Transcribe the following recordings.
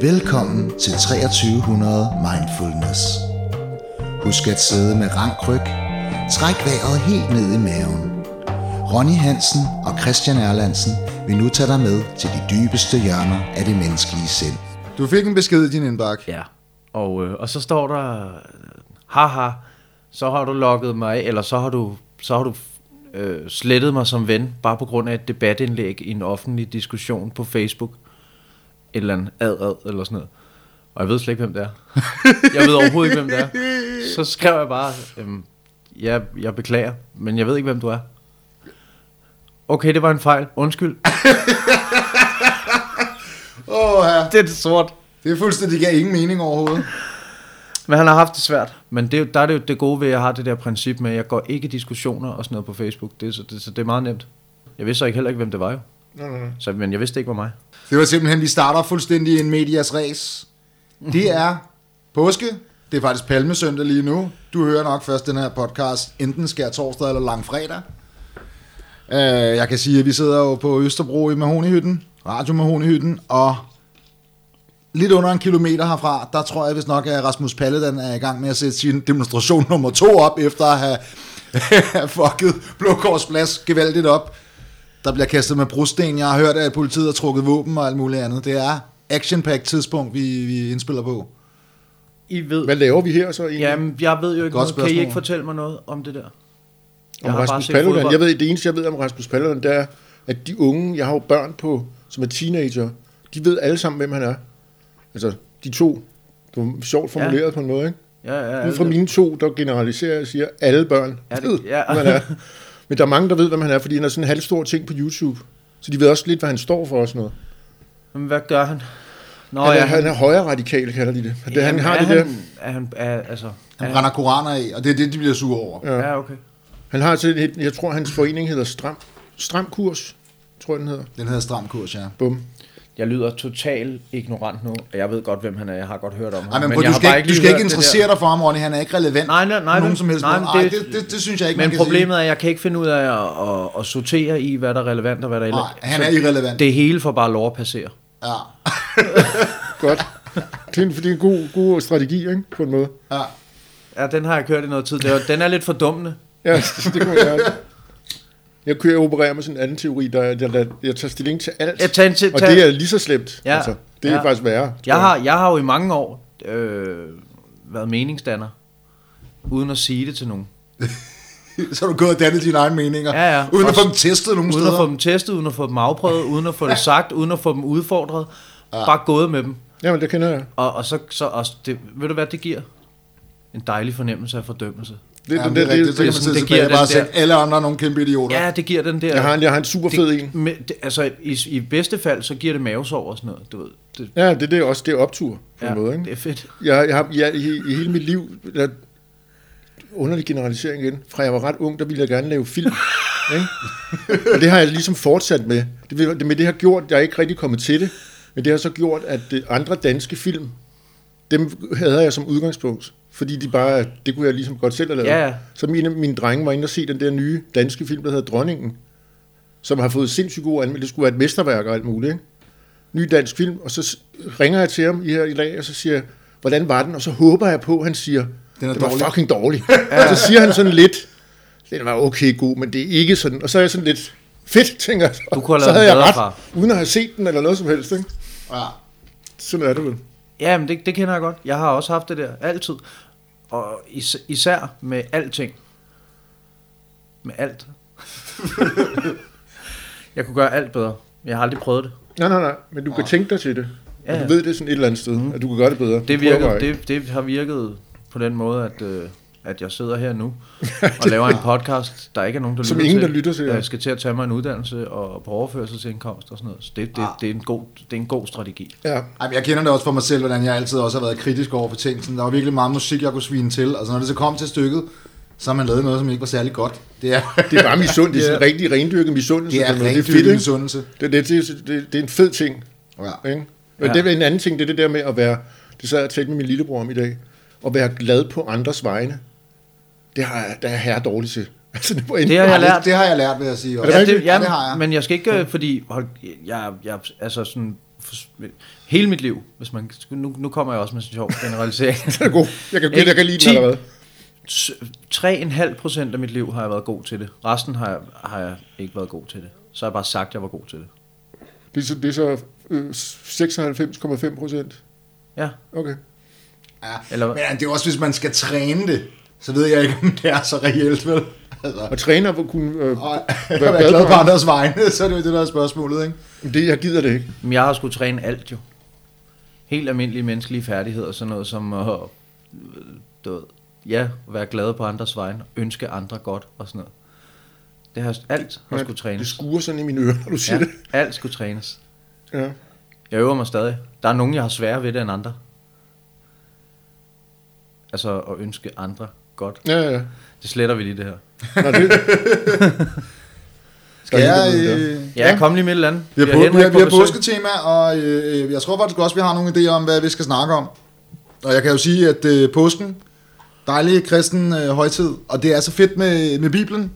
Velkommen til 2300 Mindfulness. Husk at sidde med rank ryg. Træk vejret helt ned i maven. Ronny Hansen og Christian Erlandsen vil nu tage dig med til de dybeste hjørner af det menneskelige sind. Du fik en besked i din indbakke. Ja, og, øh, og så står der, haha, så har du logget mig, af, eller så har du, så har du øh, slettet mig som ven, bare på grund af et debatindlæg i en offentlig diskussion på Facebook. Et eller andet ad, ad eller sådan noget. Og jeg ved slet ikke, hvem det er. jeg ved overhovedet ikke, hvem det er. Så skrev jeg bare, øhm, ja, jeg beklager, men jeg ved ikke, hvem du er. Okay, det var en fejl. Undskyld. Åh, ja. Det er det sort. Det er fuldstændig, det gav ingen mening overhovedet. Men han har haft det svært. Men det, er der er det jo det gode ved, at jeg har det der princip med, at jeg går ikke i diskussioner og sådan noget på Facebook. Det, er så, det, så det er meget nemt. Jeg vidste så ikke heller ikke, hvem det var jo. Så, men jeg vidste ikke var mig. Det var simpelthen, vi starter fuldstændig en medias race. Det er påske. Det er faktisk palmesøndag lige nu. Du hører nok først den her podcast, enten skær torsdag eller langfredag. Uh, jeg kan sige, at vi sidder jo på Østerbro i Mahonihytten, Radio Mahonihytten, og lidt under en kilometer herfra, der tror jeg hvis nok, at Rasmus Paludan er i gang med at sætte sin demonstration nummer to op, efter at have, fucket Blåkors Plads gevaldigt op. Der bliver kastet med brosten. Jeg har hørt, at politiet har trukket våben og alt muligt andet. Det er action tidspunkt, vi, vi indspiller på. I ved... Hvad laver vi her så egentlig? Jamen, jeg ved jo ikke Godt noget. Kan I ikke fortælle mig noget om det der? om Rasmus Paludan. Jeg ved, det eneste, jeg ved om Rasmus Paludan, det er, at de unge, jeg har jo børn på, som er teenager, de ved alle sammen, hvem han er. Altså, de to, det var sjovt formuleret ja. på en måde, ikke? Ja, ja, Ud fra mine to, der generaliserer jeg og siger, alle børn Ja, det- ved, ja. hvem han er. Men der er mange, der ved, hvem han er, fordi han er sådan en halvstor ting på YouTube. Så de ved også lidt, hvad han står for og sådan noget. Men hvad gør han? Nå, han, er, ja, han er højre radikal, kalder de det. det han har er det han, der, Er han, er, altså, Han er brænder koraner af, og det er det, de bliver sure over. Ja. Ja, okay. han har et, jeg tror, hans forening hedder Stram, Stram Kurs, tror jeg, den hedder. Den hedder Stram Kurs, ja. Bum. Jeg lyder totalt ignorant nu, og jeg ved godt, hvem han er. Jeg har godt hørt om ham. Ej, men, men jeg du har skal, bare ikke, du skal ikke interessere der. dig for ham, Ronny. Han er ikke relevant Nej, nej, nej, nogen nej. som helst nej, måde. men Ej, det- det, det, det, synes jeg ikke, Men man kan problemet er, at jeg kan ikke finde ud af at, at, at sortere i, hvad der er relevant og hvad der ikke Nej, han er irrelevant. Det hele får bare lov at passere. sige. Ja. Godt. Det er en, det er en god, god strategi, ikke? På en måde. ja. Ja, den har jeg kørt i noget tid. Det er- Den er lidt fordummende. Ja, det man gøre. Jeg kører og opererer med sådan en anden teori, der, jeg, jeg, jeg tager stilling til alt. Jeg tager til, og tager- det er lige så slemt. Ja, Altså, det er ja. faktisk værre. Jeg har, jeg har jo i mange år øh, været meningsdanner, uden at sige det til nogen. Så har du gået og dannet dine egne meninger, Ja, ja. uden at Også- få dem testet nogen Uden steder. at få dem testet, uden at få dem afprøvet, uden at få det sagt, uden at få dem udfordret. Bare gået med dem. Jamen, det kender jeg. Og, og så, så også, det, ved du hvad det giver? En dejlig fornemmelse af fordømmelse. Det, Ja, det, det, er det, det, Så kan man sådan, det tilbage giver bare den sætte der- alle andre nogle kæmpe idioter. Ja, det giver den der... jeg, har en, jeg har en super fed det, en. med, det, altså, i, i bedste fald, så giver det mavesår og sådan noget. Du ved, det, Ja, det, det er også det er optur på ja, en måde. Ikke? det er fedt. Jeg, jeg har jeg, i, i hele mit liv, der, underlig generalisering igen, fra jeg var ret ung, der ville jeg gerne lave film. ikke? Og det har jeg ligesom fortsat med. Det, det, med det har gjort, jeg er ikke rigtig kommet til det, men det har så gjort, at øh, andre danske film, dem havde jeg som udgangspunkt. Fordi de bare, det kunne jeg ligesom godt selv have lavet. Ja, ja. Så mine, mine drenge var inde og se den der nye danske film, der hedder Dronningen, som har fået sindssygt god anmeldelse. Det skulle være et mesterværk og alt muligt. Ikke? Ny dansk film, og så ringer jeg til ham i her i dag, og så siger jeg, hvordan var den? Og så håber jeg på, at han siger, Den er den var dårlig." fucking dårlig. Og så siger han sådan lidt, den var okay god, men det er ikke sådan. Og så er jeg sådan lidt, fedt, tænker jeg. så. Du kunne have så lavet havde jeg ret, far. uden at have set den eller noget som helst. Ikke? Ja. Sådan er det vel. Ja, men det, det kender jeg godt. Jeg har også haft det der, altid. Og is, især med alting. Med alt. jeg kunne gøre alt bedre. Jeg har aldrig prøvet det. Nej, nej, nej, men du kan tænke dig til det. Ja, Ja, du ved det sådan et eller andet sted, mm. at du kan gøre det bedre. Det, Du prøver bare. det, det har virket på den måde, at, øh, at jeg sidder her nu og laver en podcast, der ikke er nogen, der Som lytter ingen, til. der lytter til. Jeg skal til at tage mig en uddannelse og på overførselsindkomst og sådan noget. Så det, det, Ah. det, er, en god, det er en god strategi. Ja, Ej, men jeg kender det også for mig selv, hvordan jeg altid også har været kritisk over for ting. Sådan, Der var virkelig meget musik, jeg kunne svine til. Altså, når det så kom til stykket, så har man lavet noget, som ikke var særlig godt. Det er, det er bare misund. Det er sådan en rigtig rendyrket misundelse. det er er ikke? misundelse. Det, det, det, det, det er en fed ting. Ja. Ikke? Men Ja. det er en anden ting, det er det der med at være, det sad jeg og talte med min lillebror om i dag, at være glad på andres vegne. Det har jeg, der er herre dårligt til. Altså, det, var Det har jeg lært. det, det har jeg lært, vil jeg sige. det Også. Ja, det, ja, det har jeg. Men jeg skal ikke, fordi hold, jeg, jeg, altså sådan, hele mit liv, hvis man, nu, nu kommer jeg også med sådan en sjov generalisering. Den er god. Jeg kan, Ikke jeg kan lide ti. den allerede. 3,5 procent af mit liv har jeg været god til det. Resten har jeg, har jeg ikke været god til det. Så har jeg bare sagt, at jeg var god til det. Det er så, det er så øh, 96,5 procent. Ja, Okay. Ja. Eller- Men det er også, hvis man skal træne det, så ved jeg ikke, om det er så reelt, vel? Altså, Og træner hvor kunne... Øh, og Være glad glad på andres vegne, så er det jo det, der er spørgsmålet, ikke? det, jeg gider det ikke. men jeg har skulle træne alt jo. Helt almindelige menneskelige færdigheder, sådan noget som at øh, du ved, ja, være glad på andres vegne, ønske andre godt og sådan noget. Det har alt har skulle Det trænes. skuer sådan i mine ører, når du siger Ja, det. alt skulle trænes. Ja. Jeg øver mig stadig. Der er nogen, jeg har sværere ved det end andre. Altså at ønske andre godt. Ja, ja. Det sletter vi lige det her. Nå, det... Skal jeg... Øh, Ja, kom lige med et eller andet. vi har, har på, vi har, på vi har påsketema, og øh, jeg tror faktisk også, vi har nogle idéer om, hvad vi skal snakke om. Og jeg kan jo sige, at øh, påsken, dejlig kristen øh, højtid, og det er så fedt med, med Bibelen,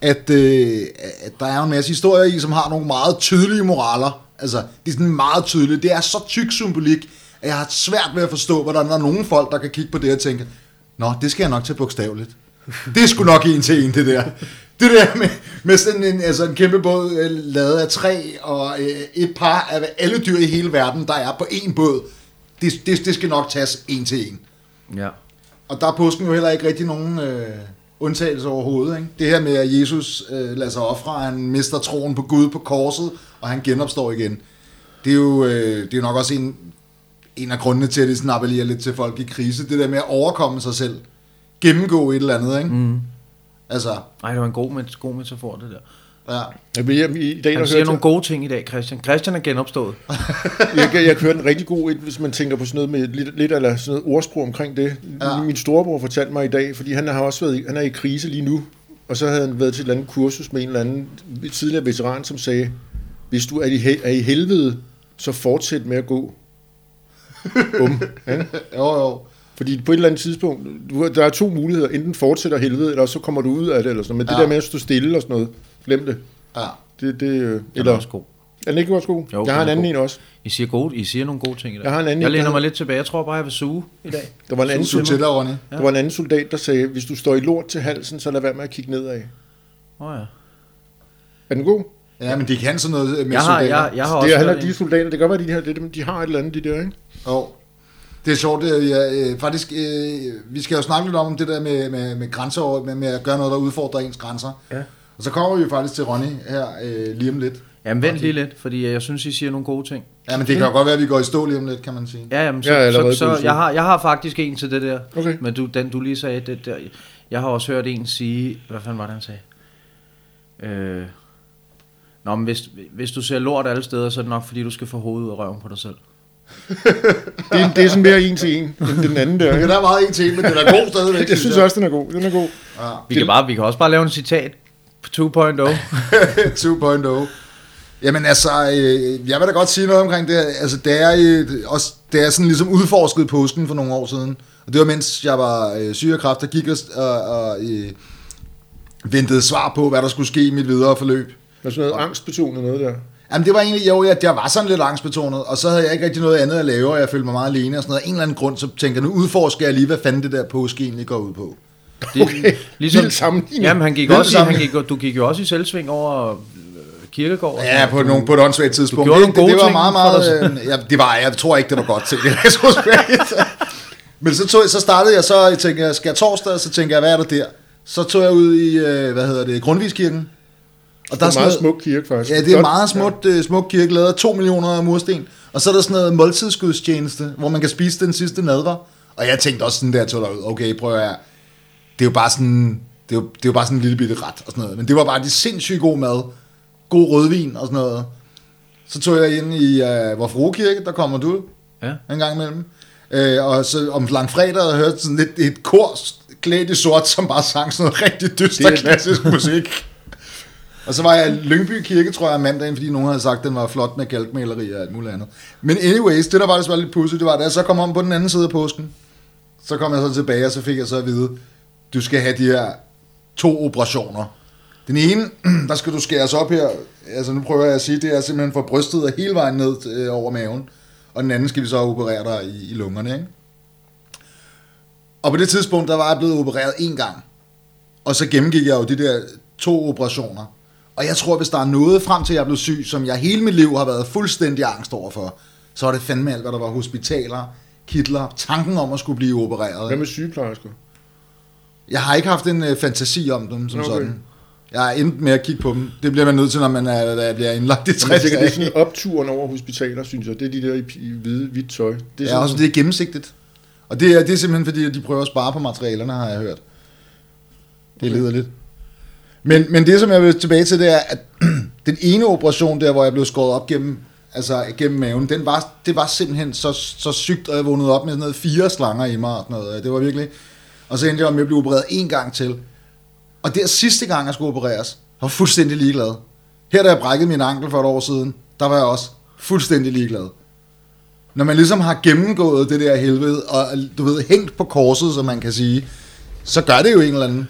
at, øh, at der er en masse historier i, som har nogle meget tydelige moraler. Altså, det er sådan meget tydeligt. Det er så tyk symbolik, at jeg har svært ved at forstå, hvordan der er nogle folk, der kan kigge på det og tænke, Nå, det skal jeg nok tage bogstaveligt. Det er sgu nok en til en, det der. Det der med, med sådan en, altså en kæmpe båd øh, lavet af træ, og øh, et par af alle dyr i hele verden, der er på en båd, det, det, det skal nok tages en til en. Ja. Og der er påsken jo heller ikke rigtig nogen øh, undtagelse overhovedet. Ikke? Det her med, at Jesus øh, lader sig ofre, han mister troen på Gud på korset, og han genopstår igen. Det er jo øh, det er nok også en, en af grundene til, at det sådan appellerer lidt til folk i krise. Det der med at overkomme sig selv. Gennemgå et eller andet, ikke? Mm. Altså, Ej, det var en god, met- god metafor, det der. ja. Jeg, vil, jeg, I dag Han der siger nogle gode ting i dag, Christian. Christian er genopstået. jeg, jeg, jeg hørte en rigtig god, et, hvis man tænker på sådan noget med lidt, lidt eller sådan noget ordsprog omkring det. Ja. Min storebror fortalte mig i dag, fordi han har også været, han er i krise lige nu, og så havde han været til et eller andet kursus med en eller anden tidligere veteran, som sagde, hvis du er i, er i helvede, så fortsæt med at gå. Um, ja? Jo, jo. Fordi på et eller andet tidspunkt, du, der er to muligheder. Enten fortsætter helvede, eller så kommer du ud af det. Eller sådan. noget. Men Ja. det der med at stå stille og sådan noget, glem det. Ja. det, det øh, Den er eller, også god. er den ikke også god? Jo, jeg har en anden god. en også. I siger, gode, I siger nogle gode ting i dag. Jeg har en anden jeg en, læner mig lidt tilbage. Jeg tror bare, jeg vil suge i dag. Der var en anden, dig, Ronny. der var en anden soldat, der sagde, hvis du står i lort til halsen, så lad være med at kigge nedad. Åh oh, ja. Er den god? Ja, men de kan sådan noget med Jeg har, soldater. jeg, jeg har det også er heller de en- soldater, det kan godt være, de, her, det, er dem- de har et eller andet, de der, ikke? Jo. Det er sjovt, det er, ja, øh, faktisk, øh, vi skal jo snakke lidt om det der med, med, med grænser, med, med at gøre noget, der udfordrer ens grænser. Ja. Og så kommer vi jo faktisk til Ronny her øh, lige om lidt. Jamen vent lige lidt, fordi jeg synes, I siger nogle gode ting. Ja, men det kan jo godt være, at vi går i stå lige om lidt, kan man sige. Ja, jamen, så, Jeg ja, så, så det jeg, har, jeg har faktisk en til det der. Okay. Men du, den du lige sagde, det der, jeg har også hørt en sige, hvad fanden var det, han sagde? Øh, Nå, men hvis, hvis du ser lort alle steder, så er det nok, fordi du skal få hovedet ud af røven på dig selv. Det, er- det er sådan mere en til en, end den anden der. Det Ikke? er meget en til, men det er god stadigvæk. Jeg synes også, den er god. Den er god. Ja. Vi kan, bare, vi kan også bare lave en citat på 2.0. 2.0. Jamen altså, øh, jeg vil da godt sige noget omkring det. Altså, det er, øh, også, det er sådan ligesom udforsket påsken for nogle år siden. Og det var mens jeg var øh, syg af kræft, der gik og, og, og øh, ventede svar på, hvad der skulle ske i mit videre forløb. Der er sådan noget angstbetonet noget der. Jamen det var egentlig, jo, jeg, jeg var sådan lidt angstbetonet, og så havde jeg ikke rigtig noget andet at lave, og jeg følte mig meget alene og sådan noget. En eller anden grund, så tænker jeg, nu udforsker jeg lige, hvad fanden det der påske egentlig går ud på. Det, Okay, vild sammenligning. Jamen, han gik også i, han gik, du gik jo også i selvsving over øh, kirkegård. Ja, på, nogle, på et åndssvagt tidspunkt. gjorde det, nogle det, det, var meget, meget... Øh, ja, det var, jeg tror ikke, det var godt til det retrospekt. Men så, tog, så startede jeg så, jeg tænkte, skal jeg torsdag, så tænkte jeg, hvad er der der? Så tog jeg ud i, øh, hvad hedder det, Grundtvigskirken. Og Det er en sådan meget noget- smuk kirke, faktisk. Ja, det er en meget smukt, øh, smuk kirke, lavet af 2 millioner mursten. Og så er der sådan noget måltidsgudstjeneste, hvor man kan spise den sidste nadver. Og jeg tænkte også sådan der, tog derud, okay, prøv at høre. Det er jo bare sådan, det er jo, det er jo bare sådan en lille bitte ret og sådan noget. Men det var bare de sindssygt god mad. God rødvin og sådan noget. Så tog jeg ind i uh, Vor Frue Kirke, der kommer du Ja. en gang imellem. Uh, og så om langfredag havde jeg hørt sådan lidt, et kor klædt i sort, som bare sang sådan noget rigtig dyster er- klassisk musik. Og så var jeg i Lyngby Kirke, tror jeg, mandagen, fordi nogen havde sagt, at den var flot med kalkmaleri og alt muligt andet. Men anyways, det der faktisk var lidt pudsigt, det var, da jeg så kom om på den anden side af påsken, så kom jeg så tilbage, og så fik jeg så at vide, du skal have de her to operationer. Den ene, der skal du skæres op her, altså nu prøver jeg at sige, det er simpelthen fra brystet og hele vejen ned øh, over maven. Og den anden skal vi så operere dig i, i lungerne, ikke? Og på det tidspunkt, der var jeg blevet opereret en gang. Og så gennemgik jeg jo de der to operationer. Og jeg tror, hvis der er noget frem til, jeg blev syg, som jeg hele mit liv har været fuldstændig angst overfor, så var det fandme alt, hvad der var hospitaler, kitler, tanken om at skulle blive opereret. Hvad med sygeplejersker? Jeg har ikke haft en øh, fantasi om dem som Okay. sådan. Jeg er endt med at kigge på dem. Det bliver man nødt til, når man er, der bliver indlagt i Men jeg 60 tænker, det er dage. sådan opturen over hospitaler, synes jeg. Det er de der i, i hvide, hvidt tøj. Det er er sådan, også det er gennemsigtigt. Og det er, det er simpelthen fordi, at de prøver at spare på materialerne, har jeg hørt. Det Okay. leder lidt. Men, men det, som jeg vil tilbage til, det er, at den ene operation der, hvor jeg blev skåret op gennem, altså gennem maven, den var, det var simpelthen så, så sygt, og jeg vågnede op med sådan noget fire slanger i mig og sådan noget. Det var virkelig... Og så endte jeg med at blive opereret en gang til. Og det sidste gang, jeg skulle opereres, var fuldstændig ligeglad. Her, da jeg brækkede min ankel for et år siden, der var jeg også fuldstændig ligeglad. Når man ligesom har gennemgået det der helvede, og du ved, hængt på korset, som man kan sige, så gør det jo en eller anden,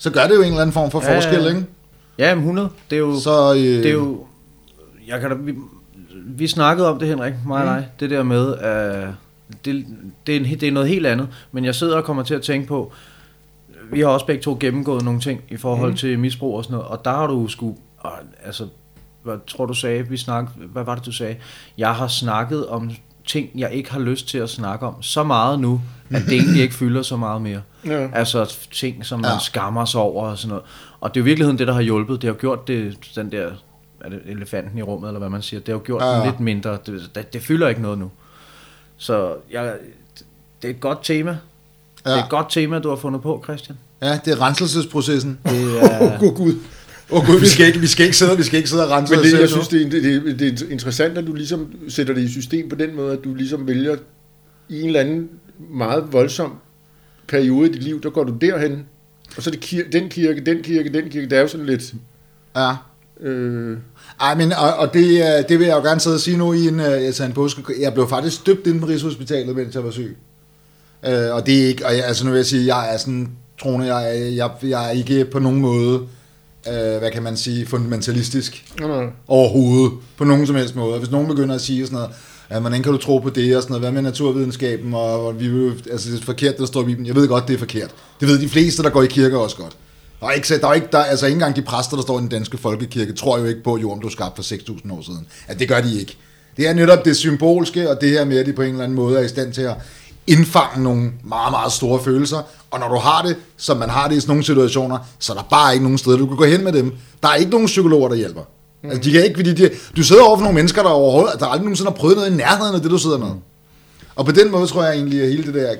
så gør det jo en eller anden form for Ja, ja, forskel, ikke? Ja, men 100. Det er jo... Så, øh, det er jo... Jeg kan da, vi, vi snakkede om det, Henrik, mig og dig. Det der med, at det, det, er en, det er noget helt andet. Men jeg sidder og kommer til at tænke på, vi har også begge to gennemgået nogle ting i forhold mm. til misbrug og sådan noget. Og der har du sgu... og, Altså, hvad tror du sagde? Vi snak, hvad var det, du sagde? Jeg har snakket om ting, jeg ikke har lyst til at snakke om så meget nu, at det egentlig ikke fylder så meget mere. Ja. Altså ting, som man Ja. skammer sig over og sådan noget. Og det er jo i virkeligheden det, der har hjulpet. Det har gjort det, den der er det elefanten i rummet, eller hvad man siger. Det har jo gjort Ja, den lidt mindre. Det, det, det fylder ikke noget nu. Så jeg, det er et godt tema. Ja. Det er et godt tema, du har fundet på, Christian. ja, det er renselsesprocessen. Det er, Åh, gud. Åh oh, gud, vi skal, ikke, vi, skal ikke sidde, vi skal ikke sidde og rense Men det, jeg synes, det er, det, det er interessant, at du ligesom sætter det i system på den måde, at du ligesom vælger i en eller anden meget voldsom periode i dit liv, der går du derhen, og så er det kir- den kirke, den kirke, den kirke, det er jo sådan lidt... Ja. Øh, Ej, men, og, og det, øh, det vil jeg jo gerne sidde og sige nu i en, altså en påske. Jeg blev faktisk døbt inde på Rigshospitalet, mens jeg var syg. Øh, og det er ikke, og jeg, altså nu vil jeg sige, jeg er sådan troende, jeg, jeg, jeg er ikke på nogen måde, øh, hvad kan man sige, fundamentalistisk nej, nej. overhovedet, på nogen som helst måde. Hvis nogen begynder at sige sådan noget, at man ikke kan du tro på det, og sådan noget, hvad med naturvidenskaben, og, og vi vil, altså det er forkert, der står i Bibelen. Jeg ved godt, det er forkert. Det ved de fleste, der går i kirke også godt. Der er ikke, så- der er ikke, der, altså ikke engang de præster, der står i den danske folkekirke, tror jo ikke på, at jorden blev skabt for 6.000 år siden. At det gør de ikke. Det er netop det symbolske, og det her med, at de på en eller anden måde er i stand til at indfange nogle meget, meget store følelser. Og når du har det, som man har det i sådan nogle situationer, så er der bare ikke nogen steder, du kan gå hen med dem. Der er ikke nogen psykologer, der hjælper. Mm. Altså, de kan ikke, fordi de, du sidder over for nogle mennesker, der overhovedet, der aldrig nogensinde har prøvet noget i nærheden af det, du sidder med. Og på den måde tror jeg egentlig, at hele det der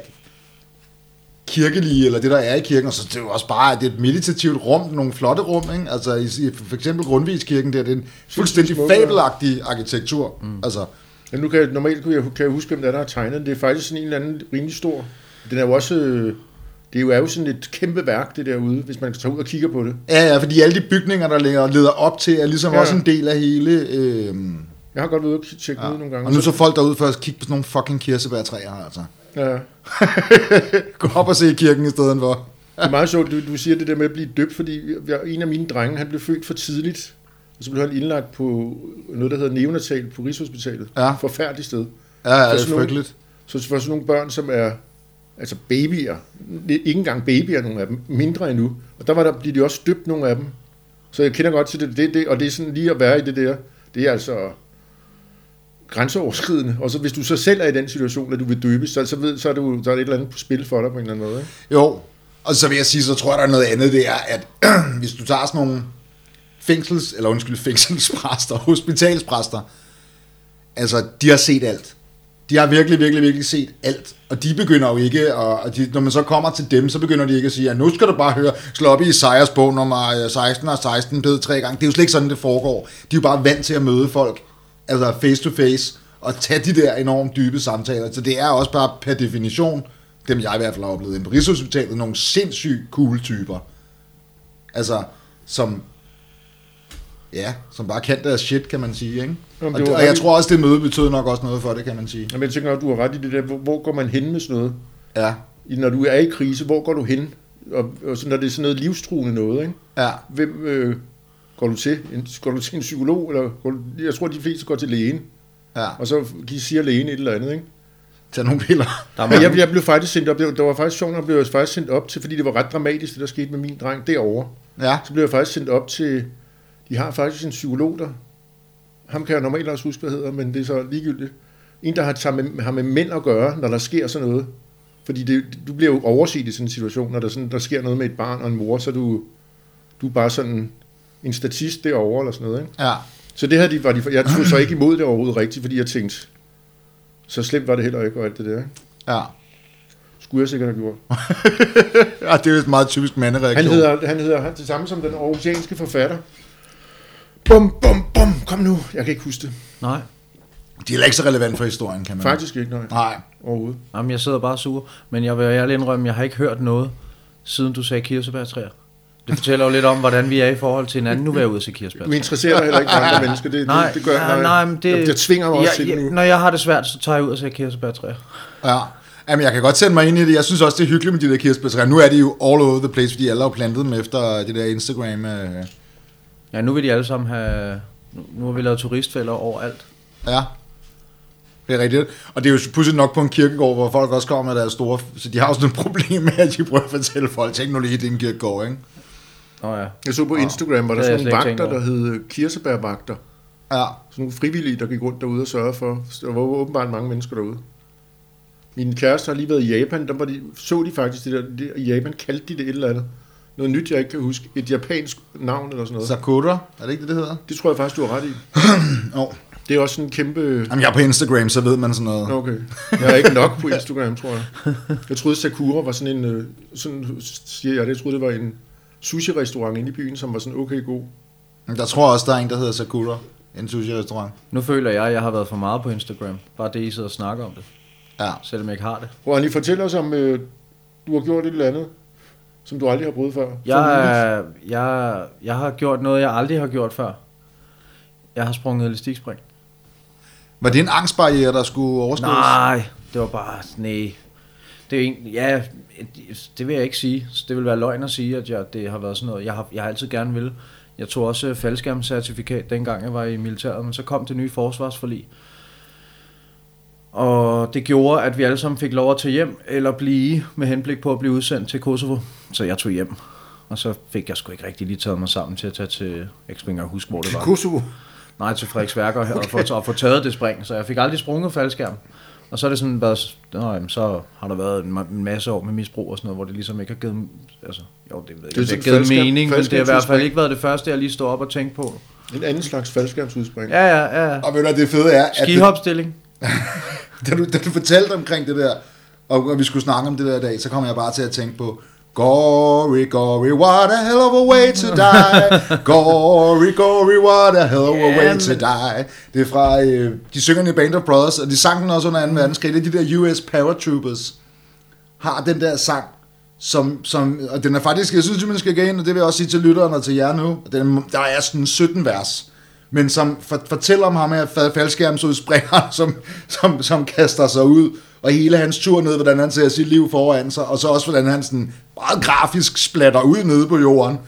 kirkelige, eller det der er i kirken, og så det er jo også bare, at det er et meditativt rum, nogle flotte rum, ikke? Altså i, for eksempel Grundtvigskirken der, det er en fuldstændig fabelagtig arkitektur. Mm. Altså, Ja, nu kan jeg, normalt kunne jeg, kan jeg huske, hvem der er, der har tegnet den. Det er faktisk sådan en eller anden rimelig stor. Den er jo også... øh, Det er jo, sådan et kæmpe værk, det derude, hvis man tager ud og kigger på det. ja, ja, fordi alle de bygninger, der leder, leder op til, er ligesom Ja. også en del af hele... Øh, Jeg har godt været ude og tjekke ja. ud nogle gange. og nu så folk derude for at kigge på sådan nogle fucking kirsebærtræer, altså. Ja. Gå op og se kirken i stedet for. Det er meget sjovt, du, du siger det der med at blive døbt, fordi en af mine drenge, han blev født for tidligt, og så blev han indlagt på noget, der hedder neonatal på Rigshospitalet. Ja. Forfærdeligt sted. Ja, ja, det er sådan nogle- frygteligt. Så for sådan nogle børn, som er altså babyer, ikke engang babyer, nogle af dem, mindre endnu, og der var der, blev de også døbt, nogle af dem. Så jeg kender godt til det, det, det, og det er sådan lige at være i det der, det er altså grænseoverskridende. Og så hvis du så selv er i den situation, at du vil døbes, så, så, ved, så, er, du, så er det et eller andet på spil for dig på en eller anden måde. Ikke? Jo, og så vil jeg sige, så tror jeg, der er noget andet, det er, at hvis du tager sådan nogle fængsels, eller undskyld, fængselspræster, hospitalspræster, altså, de har set alt. De har virkelig, virkelig, virkelig set alt. Og de begynder jo ikke, og de, når man så kommer til dem, så begynder de ikke at sige, at nu skal du bare høre, slå op i Isaias bog nummer øh, 16 og 16, bed tre gange. Det er jo slet ikke sådan, det foregår. De er jo bare vant til at møde folk, altså face to face, og tage de der enormt dybe samtaler. Så det er også bare per definition, dem jeg i hvert fald har oplevet inde på Rigshospitalet, nogle sindssygt cool typer. Altså, som, ja, som bare kan deres shit, kan man sige, ikke? Jamen, og, det var og jeg tror også, det møde betød nok også noget for det, kan man sige. Jamen, jeg tænker, at du har ret i det der, hvor, hvor går man hen med sådan noget? Ja, Når du er i krise, hvor går du hen Og, og så, når det er sådan noget livstruende noget, ikke? Ja. Hvem øh, går du til? En, går du til en psykolog? Eller går du, jeg tror, de fleste går til lægen. Ja. Og så de siger lægen et eller andet, ikke? Tag nogle piller. Der er mange, jeg, jeg blev faktisk sendt op, det var, det var faktisk sjovt, at jeg blev faktisk sendt op til, fordi det var ret dramatisk, det der skete med min dreng derovre. Ja. Så blev jeg faktisk sendt op til, de har faktisk en psykolog der, ham kan jeg normalt også huske, hvad hedder, men det er så ligegyldigt. En, der har, med, har med mænd at gøre, når der sker sådan noget. Fordi det, du bliver jo overset i sådan en situation, når der, sådan, der sker noget med et barn og en mor, så du, du er bare sådan en statist derovre eller sådan noget. Ikke? Ja. Så det her, de, var de, jeg tog så ikke imod det overhovedet rigtigt, fordi jeg tænkte, så slemt var det heller ikke, og alt det der. Ikke? Ja. Skulle jeg sikkert have gjort. ja. det er jo et meget typisk mandereaktion. Han hedder, han hedder han, det samme som den aarhusianske forfatter. Bum, bum, bum, kom nu. Jeg kan ikke huske det. nej. De er heller ikke så relevant for historien, kan man Faktisk ikke, nej. Nej. Overhovedet. Jamen, jeg sidder bare sur. Men jeg vil ærligt indrømme, jeg har ikke hørt noget, siden du sagde kirsebærtræer. Det fortæller jo lidt om, hvordan vi er i forhold til hinanden. Nu vil jeg ud og se Vi kirsebærtræer. interesserer dig heller ikke for andre mennesker. Det, Nej, det, det gør jeg, ja, når nej, men det, jeg, jeg tvinger mig også til jeg, det nu. jeg, Når jeg har det svært, så tager jeg ud og ser kirsebærtræer. Ja. Jamen, jeg kan godt sætte mig ind i det. Jeg synes også, det er hyggeligt med de der kirsebærtræer. Nu er de jo all over the place, fordi alle har plantet dem efter det der Instagram. Øh. Ja, nu vil de alle sammen have... Nu, har vi lavet turistfælder overalt. Ja. Det er rigtigt. Og det er jo pludselig nok på en kirkegård, hvor folk også kommer med deres store... Så de har også et problem med, at de prøver at fortælle folk, tænk nu lige, det er en kirkegård, ikke? Nå ja. Jeg så på Instagram, var der sådan nogle vagter, der hed kirsebærvagter. Ja. Sådan nogle frivillige, der gik rundt derude og sørgede for. Der var åbenbart mange mennesker derude. Min kæreste har lige været i Japan, der var de, så de faktisk det der, det, i Japan kaldte de det et eller andet. Noget nyt, jeg ikke kan huske. Et japansk navn eller sådan noget. Sakura, er det ikke det, det hedder? Det tror jeg faktisk, du har ret i. Jo. Det er også sådan en kæmpe... Jamen, jeg er på Instagram, så ved man sådan noget. Okay. Jeg er ikke nok på Instagram, tror jeg. Jeg troede, Sakura var sådan en... øh, Sådan, siger jeg det. Jeg troede, det var en sushi-restaurant inde i byen, som var sådan okay god. Men Der tror jeg også, der er en, der hedder Sakura. En sushi-restaurant. Nu føler jeg, at jeg har været for meget på Instagram. Bare det, I sidder og snakker om det. Ja. Selvom jeg ikke har det. Lige fortæller os om, øh, du har gjort et eller andet, som du aldrig har prøvet før. Jeg, jeg, jeg har gjort noget, jeg aldrig har gjort før. Jeg har sprunget elastikspring. Var det en angstbarriere, der skulle overskrides? Nej, det var bare, nej. Det er en, ja, det vil jeg ikke sige. Det vil være løgn at sige, at jeg, det har været sådan noget, jeg har, jeg har altid gerne vil. Jeg tog også faldskærmscertifikat, dengang jeg var i militæret, men så kom det nye forsvarsforlig. Og det gjorde, at vi alle sammen fik lov at tage hjem, eller blive med henblik på at blive udsendt til Kosovo. Så jeg tog hjem. Og så fik jeg sgu ikke rigtig lige taget mig sammen til at tage til, jeg kan ikke huske, hvor det var. Kosovo. Nej, til Frederiksværk og, og, få, og få taget det spring, så jeg fik aldrig sprunget faldskærm. Og så er det sådan været, nå, jamen, så har der været en, ma- en masse år med misbrug og sådan noget, hvor det ligesom ikke har givet, altså, jo, det ved jeg Det ikke, det, har givet mening, men det har i hvert fald ikke været det første, jeg lige stod op og tænkte på. En anden slags faldskærmsudspring. Ja, ja, ja. Og ved du, det fede er, at Skihopstilling. da, du, da du fortalte omkring det der, og, og vi skulle snakke om det der i dag, så kom jeg bare til at tænke på, Gory, gory, what a hell of a way to die. Gory, gory, what a hell of a way to die. Det er fra, øh, de synger i Band of Brothers, og de sang den også under 2. verdenskrig. Det er de der US Paratroopers, har den der sang, som, som, og den er faktisk, jeg synes, man skal gå ind, og det vil jeg også sige til lytterne og til jer nu, den, der er sådan 17 vers, men som for, fortæller om ham her fa- faldskærmsudspringeren, som, som, som kaster sig ud, og hele hans tur ned, hvordan han ser sit liv foran sig, og så også, hvordan han sådan meget grafisk splatter ud nede på jorden.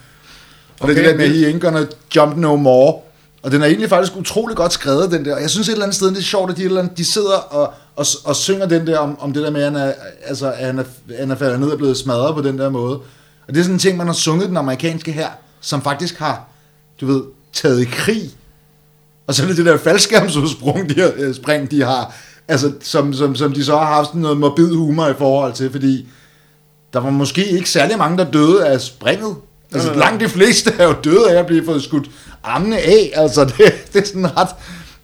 Og okay, det er det der med, ain't gonna jump no more. Og den er egentlig faktisk utrolig godt skrevet, den der. Og jeg synes et eller andet sted, det er sjovt, at de, eller andet, de sidder og, og, og synger den der om, om det der med, at han er, altså, at han er, han er faldet ned og blevet smadret på den der måde. Og det er sådan en ting, man har sunget den amerikanske her, som faktisk har, du ved, taget i krig. Og så er det det der faldskærmsudsprung, de øh, spring, de har, altså, som, som, som de så har haft sådan noget morbid humor i forhold til, fordi der var måske ikke særlig mange, der døde af springet. Altså Nej, nej, nej. langt de fleste er jo døde af at blive fået skudt armene af. Altså det, det er sådan ret,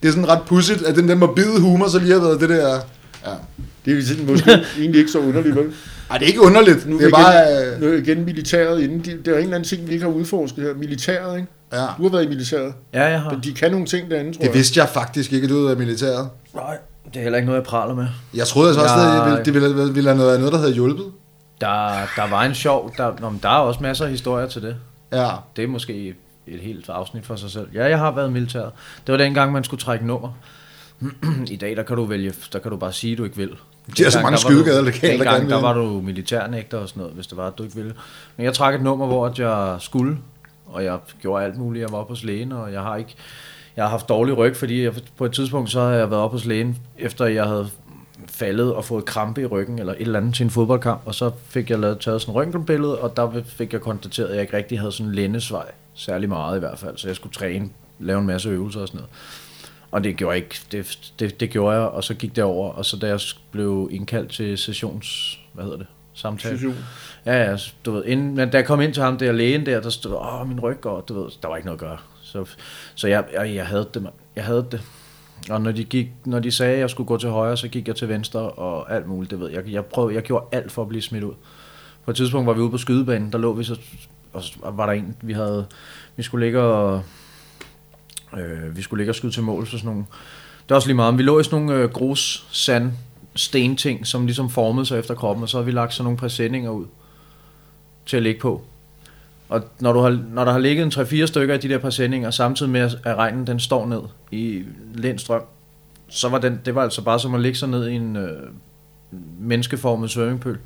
det er sådan ret pudsigt, at den der morbide humor så lige har været det der... Ja. Det er måske egentlig ikke så underligt, vel? Ej, det er ikke underligt. Nu det er igen, bare... Øh, nu igen militæret inden. De, der er en eller anden ting, vi ikke har udforsket her. Militæret, ikke? Ja. Du har været i militæret. Ja, jeg har. Men de kan nogle ting derinde, tror Det jeg. vidste jeg faktisk ikke, at du var i militæret. Nej, det er heller ikke noget, jeg praler med. Jeg troede altså også, at det ville, det ville, ville have noget, noget, der havde hjulpet. Der, der var en sjov, der, nå, men der er også masser af historier til det. Ja. Det er måske et helt afsnit for sig selv. Ja, jeg har været i militæret. Det var dengang, man skulle trække nummer. I dag, der kan du vælge, der kan du bare sige, at du ikke vil. De har så Dengang, mange der var du- skydegader der dengang, gerne der var du militærnægter og sådan noget, hvis det var, at du ikke ville. Men jeg trak et nummer, hvor jeg skulle, og jeg gjorde alt muligt. Jeg var oppe hos lægen, og jeg har ikke... Jeg har haft dårlig ryg, fordi jeg, på et tidspunkt så havde jeg været oppe hos lægen, efter jeg havde faldet og fået krampe i ryggen, eller et eller andet til en fodboldkamp, og så fik jeg lavet taget sådan en røntgenbillede, og der fik jeg konstateret, at jeg ikke rigtig havde sådan en lændesvej, særlig meget i hvert fald, så jeg skulle træne, lave en masse øvelser og sådan noget. Og det gjorde jeg ikke. Det, det, det gjorde jeg, og så gik det over. Og så da jeg blev indkaldt til sessions... Hvad hedder det? Samtale. Session. Ja, ja, du ved, inden, men da jeg kom ind til ham der lægen der, der stod, åh, min ryg går, du ved, der var ikke noget at gøre. Så, så jeg, jeg, jeg havde det, man. Jeg havde det. Og når de, gik, når de sagde, at jeg skulle gå til højre, så gik jeg til venstre og alt muligt, det ved jeg. Jeg, prøvede, jeg gjorde alt for at blive smidt ud. På et tidspunkt var vi ude på skydebanen, der lå vi så, og så var der en, vi havde, vi skulle ligge og, øh, vi skulle ligge og skyde til mål, så sådan nogle, det er også lige meget, men vi lå i sådan nogle øh, grus, sand, stenting, som ligesom formede sig efter kroppen, og så har vi lagt sådan nogle præsendinger ud til at ligge på. Og når, du har, når der har ligget en 3-4 stykker af de der præsendinger, samtidig med at regnen den står ned i lindstrøm, så var den, det var altså bare som at ligge sig ned i en øh, menneskeformet swimmingpool.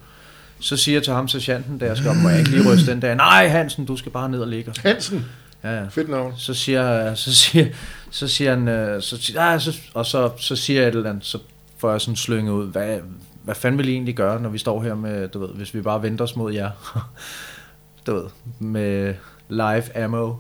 Så siger jeg til ham, sergeanten, da jeg skal op, må jeg ikke lige ryste den der, nej Hansen, du skal bare ned og ligge. Hansen. Ja, ja. Fedt navn. Så siger, så siger, så siger han, øh, så siger, ah, så, og så, så siger jeg et eller andet, så får jeg sådan slynget ud, hvad, hvad fanden vil I egentlig gøre, når vi står her med, du ved, hvis vi bare venter os mod jer, du ved, med live ammo.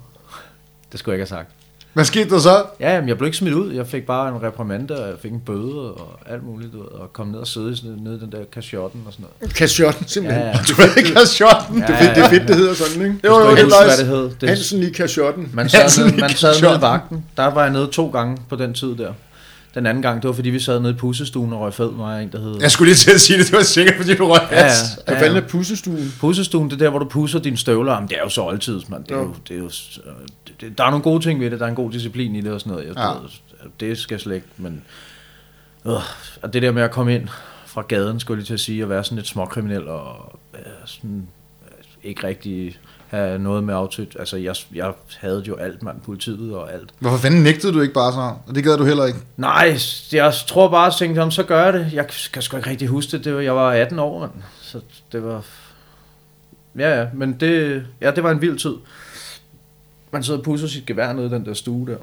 Det skulle jeg ikke have sagt. Hvad skete der så? Ja, men jeg blev ikke smidt ud. Jeg fik bare en reprimande, og jeg fik en bøde og alt muligt, du ved, og kom ned og sidde sådan- nede i den der kashotten og sådan noget. Kashotten, simpelthen. Ja, Ja, ja. Du ved ikke have shotten. Ja, det, er fedt, det er fedt, det hedder sådan, ikke? Jo, jo, det er nice. det hed. Det, Hansen i kashotten. Man sad, nede, i man sad nede i vagten. Der var jeg nede to gange på den tid der. Den anden gang, det var fordi, vi sad nede i pussestuen og røg fed, mig og en, der hed... Jeg skulle lige til at sige det, du var sikker, fordi du røg Ja, ja. has. Hvad fanden er pussestuen? Pussestuen, det er der, hvor du pusser dine støvler. Jamen, det er jo så altid, mand. Det er Ja. jo, det er jo, øh, det, det, der er nogle gode ting ved det. Der er en god disciplin i det og sådan noget. Jeg, Ja. ja. Det skal jeg slet ikke, men... Øh, og det der med at komme ind fra gaden, skulle jeg lige til at sige, og være sådan lidt småkriminel og øh, sådan, øh, ikke rigtig have noget med aftøt. Altså, jeg, jeg havde jo alt, mand. Politiet og alt. Hvorfor fanden nægtede du ikke bare så? Og det gad du heller ikke. Nej, jeg tror bare, at jeg tænkte, "Jamen, så gør jeg det. Jeg kan sgu ikke rigtig huske det. det var, jeg var 18 år, mand. Så det var... Ja, ja, men det, ja, det var en vild tid. Man sidder og pusser sit gevær nede i den der stue der.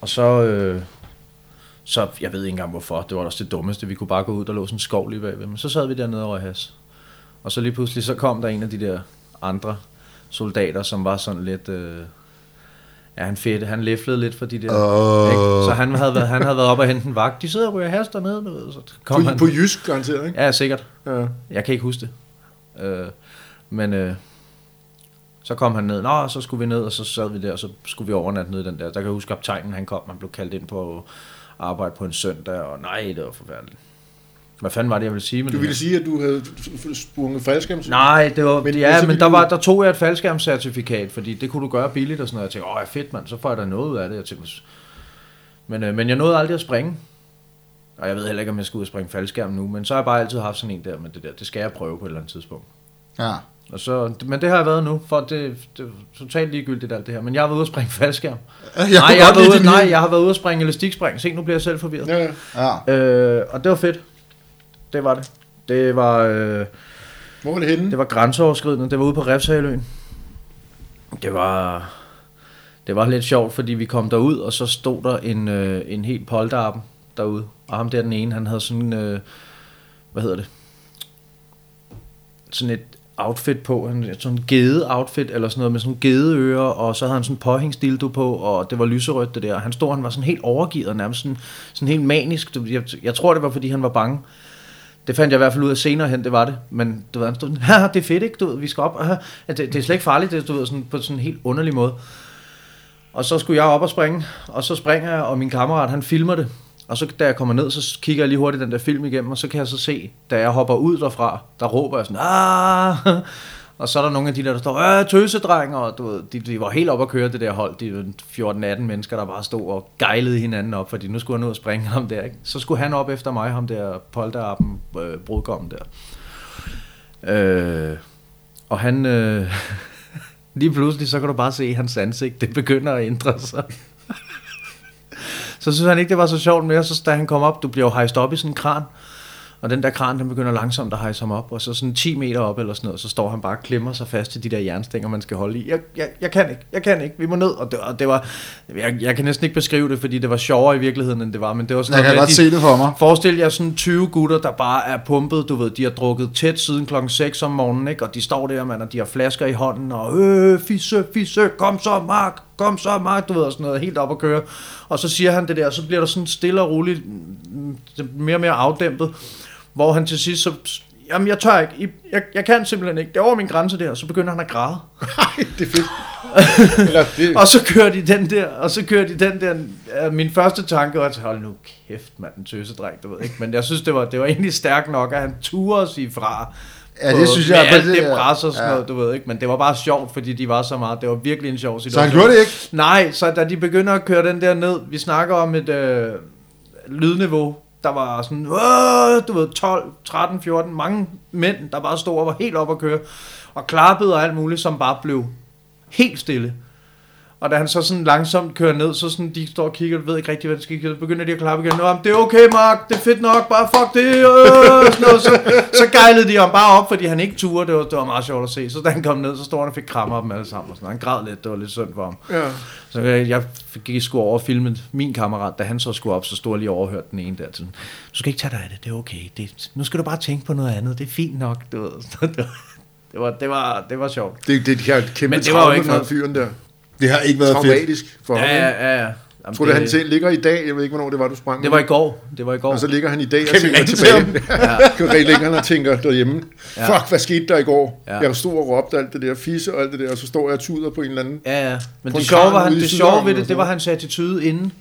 Og så, øh, så, jeg ved ikke engang hvorfor, det var også det dummeste. Vi kunne bare gå ud, der lå sådan en skov lige bagved. Men så sad vi dernede og has. Og så lige pludselig, så kom der en af de der andre soldater, som var sådan lidt... Øh, ja, han fedt, han læflede lidt for de der... Ikke? Så han havde, været, han havde været op og hente en vagt. De sidder og ryger has dernede. Du ved, så kom På, han. på jysk, garanteret, ikke? Ja, sikkert. Ja. Jeg kan ikke huske det. Øh, men øh, så kom han ned. Nå, så skulle vi ned, og så sad vi der, og så skulle vi overnatte ned i den der. Der kan jeg huske, kaptajnen han kom, han blev kaldt ind på arbejde på en søndag, og nej, det var forfærdeligt. Hvad fanden var det, jeg ville sige med Du det ville her? sige, at du havde sprunget faldskærm? Nej, det var, Men- ja, men der, var, der tog jeg et faldskærmscertifikat, fordi det kunne du gøre billigt og sådan noget. Jeg tænkte, åh, ja, fedt mand, så får jeg da noget ud af det. Jeg tænkte, men, øh, men jeg nåede aldrig at springe. Og jeg ved heller ikke, om jeg skal ud og springe faldskærm nu, men så har jeg bare altid haft sådan en der med det der. Det skal jeg prøve på et eller andet tidspunkt. Ja. Og så, men det har jeg været nu, for det, det er totalt ligegyldigt alt det her. Men jeg har været ude at springe faldskærm. Jeg nej, jeg har været ude, nej, jeg har været ude at springe elastikspring. Se, nu bliver jeg selv forvirret. Ja, ja. Ja. Øh, og det var fedt. Det var det. Det var, øh, Hvor var det henne? det var grænseoverskridende. Det var ude på Refshaløen. Det var, det var lidt sjovt, fordi vi kom derud, og så stod der en, øh, en helt polterappen derude. Og ham der den ene, han havde sådan, øh, hvad hedder det? Sådan et outfit på, han sådan en gede outfit eller sådan noget med sådan gedeører, og så havde han sådan en påhængsdildo på, og det var lyserødt det der. Han stod, han var sådan helt overgivet, og nærmest sådan, sådan helt manisk. Jeg, jeg tror, det var, fordi han var bange. Det fandt jeg i hvert fald ud af senere hen, det var det. Men du ved, han stod sådan, det er fedt, ikke? Du ved, vi skal op. Det, det, er slet ikke farligt, det, du ved, sådan, på sådan en helt underlig måde. Og så skulle jeg op og springe, og så springer jeg, og min kammerat, han filmer det. Og så da jeg kommer ned, så kigger jeg lige hurtigt den der film igennem, og så kan jeg så se, da jeg hopper ud derfra, der råber jeg sådan, ah! Og så er der nogle af de der, der står, øh, tøsedreng, og du ved, de, de var helt op at køre det der hold, de 14-18 mennesker, der bare stod og gejlede hinanden op, fordi nu skulle han ud og springe ham der, ikke? Så skulle han op efter mig, ham der polterappen, øh, brudgommen der. Øh, og han, øh, lige pludselig, så kan du bare se hans ansigt, det begynder at ændre sig. Så synes han ikke, det var så sjovt mere, så da han kom op, du bliver jo hejst op i sådan en kran, og den der kran, den begynder langsomt at hejse ham op, og så sådan 10 meter op eller sådan noget, så står han bare og klemmer sig fast til de der jernstænger, man skal holde i. Jeg, jeg, jeg kan ikke, jeg kan ikke, vi må ned. Og det, og det var, jeg, jeg kan næsten ikke beskrive det, fordi det var sjovere i virkeligheden, end det var, men det var sådan Jeg kan noget med, godt de- se det for mig. Forestil jer sådan 20 gutter, der bare er pumpet, du ved, de har drukket tæt siden klokken 6 om morgenen, ikke? og de står der, mand, og de har flasker i hånden, og øh, fisse, fisse, kom så, Mark, kom så, Mark, du ved, og sådan noget, helt op at køre. Og så siger han det der, og så bliver der sådan stille og roligt, mm, mere og mere afdæmpet, hvor han til sidst så, jamen jeg tør ikke, jeg, jeg kan simpelthen ikke, det er over min grænse der, så begynder han at græde. Nej, det er fedt. Eller det, Og så kører de den der, og så kører de den der, min første tanke var, hold nu kæft, mand, en tøsedreng, du ved ikke, men jeg synes, det var, det var egentlig stærkt nok, at han turde sige fra. Ja, det på- synes med jeg, alt det- det pres og sådan ja. noget, du ved ikke, men det var bare sjovt, fordi de var så meget, det var virkelig en sjov Så situation. han gjorde det ikke? Nej, så da de begynder at køre den der ned, vi snakker om et øh, lydniveau, der var sådan, Åh! du ved, 12, 13, 14, mange mænd, der bare stod og var helt op at køre, og klappede og alt muligt, som bare blev helt stille. Og da han så sådan langsomt kører ned, så sådan, de står og kigger, ved ikke rigtig, hvad de skal kigge, så begynder de at klappe igen. Nå, det er okay, Mark, det er fedt nok, bare fuck det. Øh, sådan noget. Så, så gejlede de ham bare op, fordi han ikke turde, det var, det var meget sjovt at se. Så da han kom ned, så stod han og fik krammer af dem alle sammen. Og sådan. Han græd lidt, det var lidt synd for ham. ja. Så jeg, jeg gik sgu over og filmede min kammerat, da han så skulle op, så stod jeg lige og overhørte den ene der. Sådan, du skal ikke tage dig af det, det er okay. Det, nu skal du bare tænke på noget andet, det er fint nok. Du ved. Så det, var, det, var, det, var, det var sjovt. Det, det, det her kæmpe Men det var jo ikke noget- fyren der. Det har ikke været fedt. Traumatisk for ham. Ja, ja, ja. ja. Jamen, Tror du, han selv ligger i dag? Jeg ved ikke, hvornår det var, du sprang. Det var i går. Det var i går. Og så ligger han i dag og tænker ringe til tilbage. Ja. Ligger han og tænker derhjemme, Ja. fuck, hvad skete der i går? Ja. Jeg stod og råbte alt det der, fisse og alt det der, og så står jeg og tuder på en eller anden. Ja, ja. Men det sjove, var, han, det sjove ved det, det var hans attitude inden.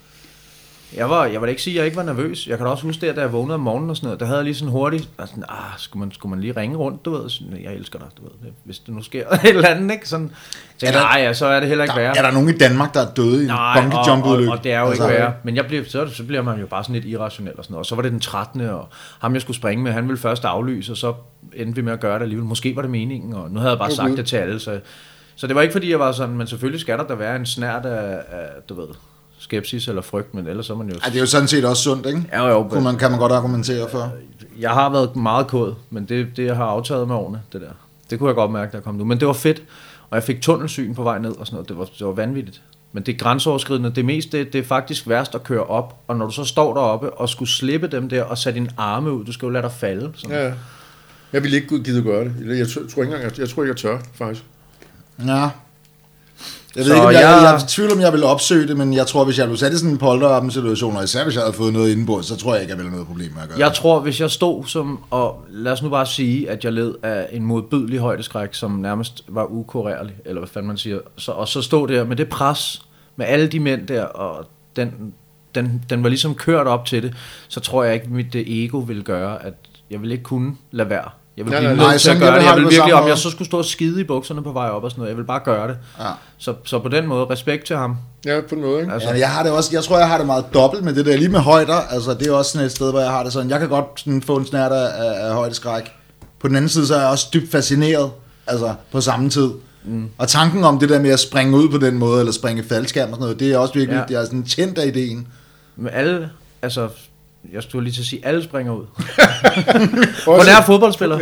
Jeg, var, jeg vil ikke sige, at jeg ikke var nervøs. Jeg kan da også huske det, da jeg vågnede om morgenen og sådan noget. Der havde jeg lige sådan hurtigt, og sådan, ah, skulle man, skulle man lige ringe rundt, du ved. Sådan, jeg elsker dig, du ved. Hvis det nu sker et eller andet, ikke? Sådan, jeg Er der- nej, ja, så er det heller ikke Der, værre. er der nogen i Danmark, der er døde i en Nej, bungee og, jump og, udløb? og det er jo Altså, ikke værre. Men jeg blev, så, så bliver man jo bare sådan lidt irrationel og sådan noget. Og så var det den 13. og ham jeg skulle springe med, han ville først aflyse, og så endte vi med at gøre det alligevel. Måske var det meningen, og nu havde jeg bare Åh, sagt det til alle. Så, så det var ikke fordi, jeg var sådan, men selvfølgelig skal der da være en snært af, af du ved, skepsis eller frygt, men ellers så er man jo... Ej, det er jo sådan set også sundt, ikke? Ja, jo, Kunne man, kan man godt argumentere for. jeg har været meget kod, men det, det jeg har aftaget med årene, det der. Det kunne jeg godt mærke, der kom nu. Men det var fedt, og jeg fik tunnelsyn på vej ned og sådan noget. Det var, det var vanvittigt. Men det er grænseoverskridende. Det meste, det, det er faktisk værst at køre op. Og når du så står deroppe og skulle slippe dem der og sætte dine arme ud, du skal jo lade dig falde. Sådan. Ja. Jeg ville ikke gide at gøre det. Eller Jeg tror, tror ikke engang, jeg, jeg tror ikke, jeg tør, faktisk. Ja. Jeg ved Så ikke, om jeg, jeg, jeg- er tvivl, om jeg vil opsøge det, men jeg tror, hvis jeg blev sat i sådan en polterappen situation, og især hvis jeg havde fået noget indenbords, så tror jeg ikke, jeg ville have noget problem med at gøre Jeg tror, hvis jeg stod som, og lad os nu bare sige, at jeg led af en modbydelig højdeskræk, som nærmest var ukurerlig, eller hvad fanden man siger, så, og så stod der med det pres, med alle de mænd der, og den, den, den var ligesom kørt op til det, så tror jeg ikke, mit ego ville gøre, at jeg ville ikke kunne lade være. Jeg Nej, blive nej, nej, nødt til at gøre jeg det. vil Jeg på virkelig, om jeg så skulle stå og skide i bukserne på vej op og sådan noget, jeg vil bare gøre det. Ja. Så, så på den måde, respekt til ham. Ja, på en måde, ikke? Altså, Ja, jeg har det også, jeg tror, jeg har det meget dobbelt med det der, lige med højder, altså det er også sådan et sted, hvor jeg har det sådan, jeg kan godt sådan få en snært af, af, højdeskræk. På den anden side, så er jeg også dybt fascineret, altså på samme tid. Mm. Og tanken om det der med at springe ud på den måde, eller springe faldskærm og sådan noget, det er også virkelig, Ja. det er sådan tændt af ideen. med alle, altså, jeg skulle lige til at sige, alle springer ud. Også- nær fodboldspiller.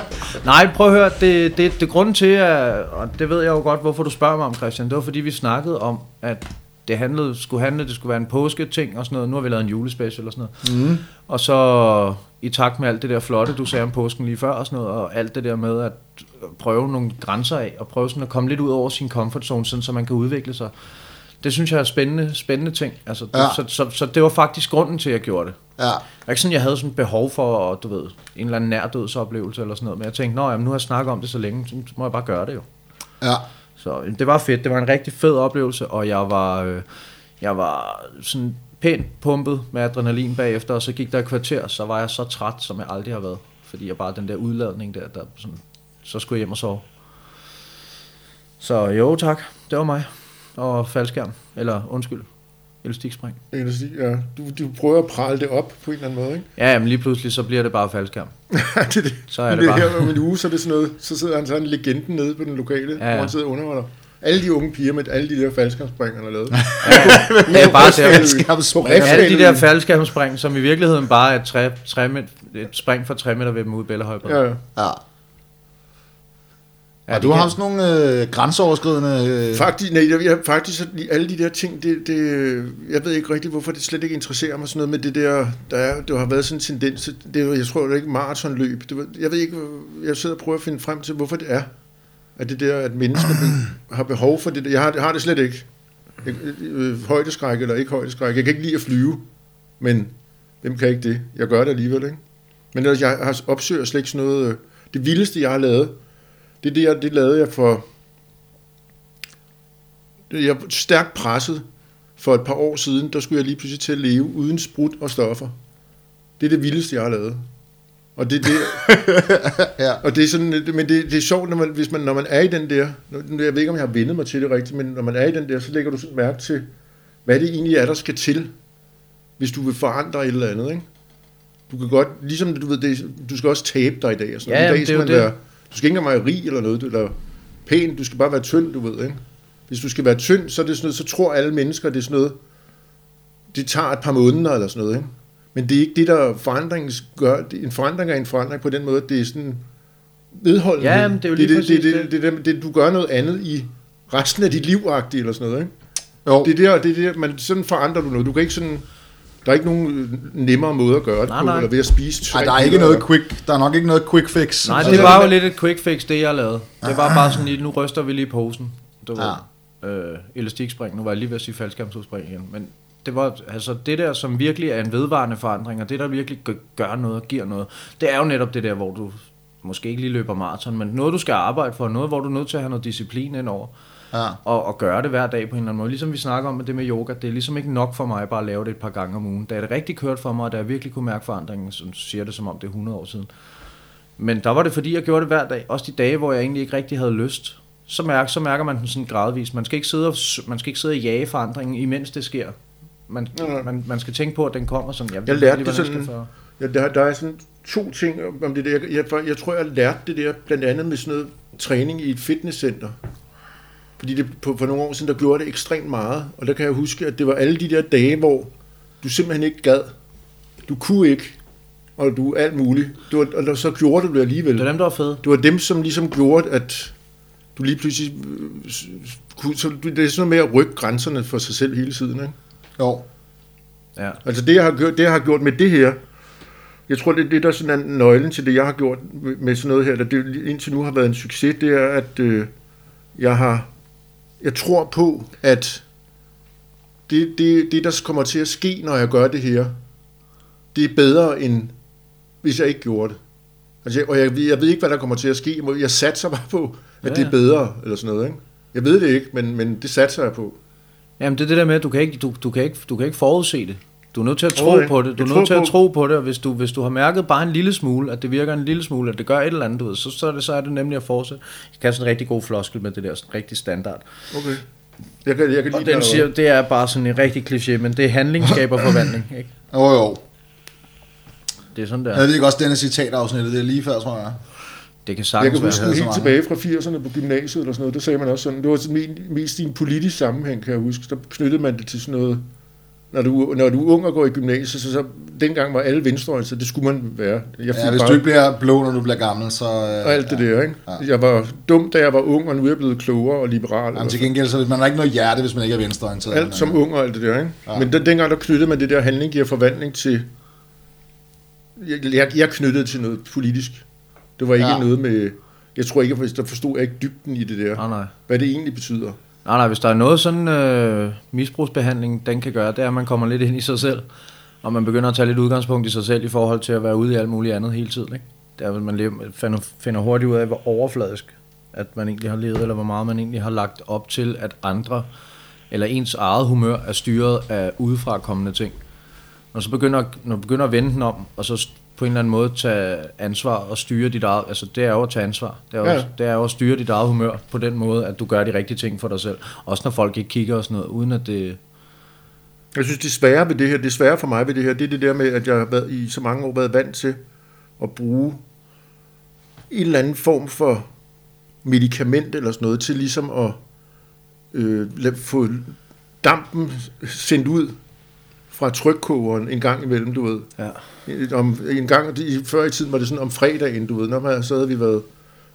Nej, prøv at høre, det, det, det grunden til, at, og det ved jeg jo godt, hvorfor du spørger mig om, Christian, det var fordi, vi snakkede om, at det handlede, skulle handle, det skulle være en påsketing og sådan noget. Nu har vi lavet en julespecial og sådan noget. Mm. Og så i takt med alt det der flotte, du sagde om påsken lige før og sådan noget, og alt det der med at prøve nogle grænser af, og prøve sådan at komme lidt ud over sin comfort zone, sådan, så man kan udvikle sig. Det synes jeg er spændende, spændende ting. Altså, det, Ja. så, så, så, det var faktisk grunden til, at jeg gjorde det. Ja. Det var ikke sådan, jeg havde sådan behov for, du ved, en eller anden nærdødsoplevelse eller sådan noget, men jeg tænkte, nå, jamen, nu har jeg snakket om det så længe, så må jeg bare gøre det jo. Ja. Så det var fedt, det var en rigtig fed oplevelse, og jeg var, øh, jeg var sådan pænt pumpet med adrenalin bagefter, og så gik der et kvarter, så var jeg så træt, som jeg aldrig har været, fordi jeg bare den der udladning der, der sådan, så skulle jeg hjem og sove. Så jo tak, det var mig, og faldskærm, eller undskyld, elastikspring. Elastik, ja. Du, du prøver at prale det op på en eller anden måde, ikke? Ja, men lige pludselig, så bliver det bare faldskærm. det, er det. Så er det, det bare... her om en uge, så er det sådan noget, så sidder han sådan legenden nede på den lokale, Ja, ja, ja. hvor han sidder og underholder. alle de unge piger med alle de der faldskærmsspring, han har lavet. Det er bare der, alle de der faldskærmspring, som i virkeligheden bare er et, tre, tre, et spring for 3 meter ved dem ude i Bellahøjbred. Ja, ja. Ja. Ja, Og du har kan- haft sådan nogle øh, grænseoverskridende... Øh, Faktisk, nej, jeg, jeg, faktisk alle de der ting, det, det, jeg ved ikke rigtigt, hvorfor det slet ikke interesserer mig sådan noget med det der, der, er, der har været sådan en tendens, til- det, jeg tror det er ikke maratonløb, det, jeg ved ikke, jeg sidder og prøver at finde frem til, hvorfor det er, at det der, at mennesker har behov for det der, jeg har, jeg har det slet ikke, jeg, øh, højdeskræk eller ikke højdeskræk, jeg kan ikke lide at flyve, men hvem kan ikke det? Jeg gør det alligevel, ikke? Men jeg har opsøger slet ikke sådan noget, øh, det vildeste, jeg har lavet, det, er det, lavede jeg for, jeg var stærkt presset for et par år siden, der skulle jeg lige pludselig til at leve uden sprut og stoffer. Det er det vildeste, jeg har lavet. Og det, det, ja. og det er sådan, men det, det er sjovt, når man, hvis man, når man er i den der, nu- jeg ved ikke, om jeg har vendet mig til det rigtigt, men når man er i den der, så lægger du sådan mærke til, hvad det egentlig er, der skal til, hvis du vil forandre et eller andet, ikke? Du kan godt, ligesom du ved, det, du skal også tabe dig i dag. Og sådan. Ja, I dag det er skal man det. være, du skal ikke engang være rig eller noget, eller pæn, du skal bare være tynd, du ved, ikke? Hvis du skal være tynd, så, er det sådan noget, så tror alle mennesker, det er sådan noget, det tager et par måneder eller sådan noget, ikke? Men det er ikke det, der forandringen gør. En forandring er en forandring på den måde, at det er sådan vedholdende. Ja, men det er jo lige det, det. det, det, det, det, du gør noget andet i resten af dit liv eller sådan noget, ikke? Jo. Det er der, det er der, man, sådan forandrer du noget. Du kan ikke sådan, der er ikke nogen nemmere måde at gøre det Nej, på, nej. eller ved at spise tre Ej, der er ikke noget quick, der er nok ikke noget quick fix. Nej, Altså, det var jo lidt et quick fix, det jeg lavede. Det var bare sådan lige, nu ryster vi lige posen. Du ved, øh, elastikspring, nu var jeg lige ved at sige faldskærmsudspring igen, men det var altså det der, som virkelig er en vedvarende forandring, og det der virkelig gør- noget og giver noget, det er jo netop det der, hvor du måske ikke lige løber maraton, men noget du skal arbejde for, noget hvor du er nødt til at have noget disciplin indover, Ja. og, og gøre det hver dag på en eller anden måde. Ligesom vi snakker om med det med yoga, det er ligesom ikke nok for mig bare at lave det et par gange om ugen. Da er det rigtig kørt for mig, og da jeg virkelig kunne mærke forandringen, så siger det som om det er 100 år siden. Men der var det fordi, jeg gjorde det hver dag. Også de dage, hvor jeg egentlig ikke rigtig havde lyst. Så, mærker, så mærker man den sådan gradvist. Man skal ikke sidde og, man skal ikke sidde og jage forandringen, imens det sker. Man, nej. man, man skal tænke på, at den kommer sådan. Jeg, Jeg lærte lige, det sådan- Ja, der, der er sådan to ting om det der. Jeg, jeg, jeg tror, jeg lærte det der blandt andet med sådan noget træning i et fitnesscenter. Fordi det, på, for nogle år siden, der gjorde det ekstremt meget. Og der kan jeg huske, at det var alle de der dage, hvor du simpelthen ikke gad. Du kunne ikke. Og du alt muligt. Du, var- og så gjorde du det alligevel. Det er dem, der er fede. Det var dem, som ligesom gjorde, at du lige pludselig kunne... Så det er sådan noget med at rykke grænserne for sig selv hele tiden, ikke? Jo. Ja. Altså det jeg, har gjort, det, jeg har gjort med det her, jeg tror, det er det, der sådan er nøglen til det, jeg har gjort med- med sådan noget her, der det indtil nu har været en succes, det er, at øh, jeg har, jeg tror på, at det, det, det, der kommer til at ske, når jeg gør det her, det er bedre, end hvis jeg ikke gjorde det. Altså, jeg- og jeg, jeg ved ikke, hvad der kommer til at ske. Jeg satser bare på, at Ja, det er ja. bedre, eller sådan noget. Ikke? Jeg ved det ikke, men, men det satser jeg på. Jamen det er det der med, at du kan ikke, du, du kan ikke, du kan ikke forudse det. Du er nødt til at tro på det. Du er Jeg nødt til at tro på det, og hvis du, hvis du har mærket bare en lille smule, at det virker en lille smule, at det gør et eller andet, du ved, så, så, er det, så er det nemlig at fortsætte. Jeg kan sådan en rigtig god floskel med det der, sådan rigtig standard. Okay. Jeg kan, jeg kan Og lide den siger, det er bare sådan en rigtig kliché, men det er handling skaber forvandling, ikke? Jo, jo. Det er sådan der. Jeg ved ikke også, denne citatafsnittet, det er lige før, tror jeg. Det kan Jeg sagtens kan være. huske helt tilbage fra 80'erne på gymnasiet eller sådan noget, der sagde man også sådan, det var sådan me- mest i en politisk sammenhæng, kan jeg huske, der knyttede man det til sådan noget, når du, når du er ung og går i gymnasiet, så, så dengang var alle venstreorienterede, så det skulle man være. Jeg Ja, hvis bare- du ikke bliver blå, når du bliver gammel, så... Øh, og alt det ja. der, ikke? Ja. Jeg var dum, da jeg var ung, og nu er jeg blevet klogere og liberal. Jamen, til gengæld, så man har ikke noget hjerte, hvis man ikke er venstreorienteret. Alt som ung og alt det der, ikke? Ja. Men den, dengang der knyttede man det der handling giver forvandling til... Jeg, jeg, jeg knyttede til noget politisk. Det var ikke Ja. ja. noget med... Jeg tror ikke, der forstod jeg ikke dybden i det der. Nej, nej. Hvad det egentlig betyder. Nej, nej, hvis der er noget sådan øh, misbrugsbehandling, den kan gøre, det er, at man kommer lidt ind i sig selv, og man begynder at tage lidt udgangspunkt i sig selv i forhold til at være ude i alt muligt andet hele tiden. Ikke? Det er, at man finder, hurtigt ud af, hvor overfladisk at man egentlig har levet, eller hvor meget man egentlig har lagt op til, at andre, eller ens eget humør er styret af udefra kommende ting. Når så begynder, når du begynder at vende den om, og så på en eller anden måde tage ansvar og styre dit eget, altså det er jo at tage ansvar. Det er jo, Ja. det er jo at styre dit eget humør på den måde, at du gør de rigtige ting for dig selv. Også når folk ikke kigger og sådan noget, uden at det... Jeg synes, det svære ved det her, det svære for mig ved det her, det er det der med, at jeg har været, i så mange år været vant til at bruge en eller anden form for medicament eller sådan noget, til ligesom at øh, få dampen sendt ud fra trykkogeren en gang imellem, du ved. Ja. Om, en gang, i- før i tiden var det sådan om fredagen, du ved, når man, så havde vi været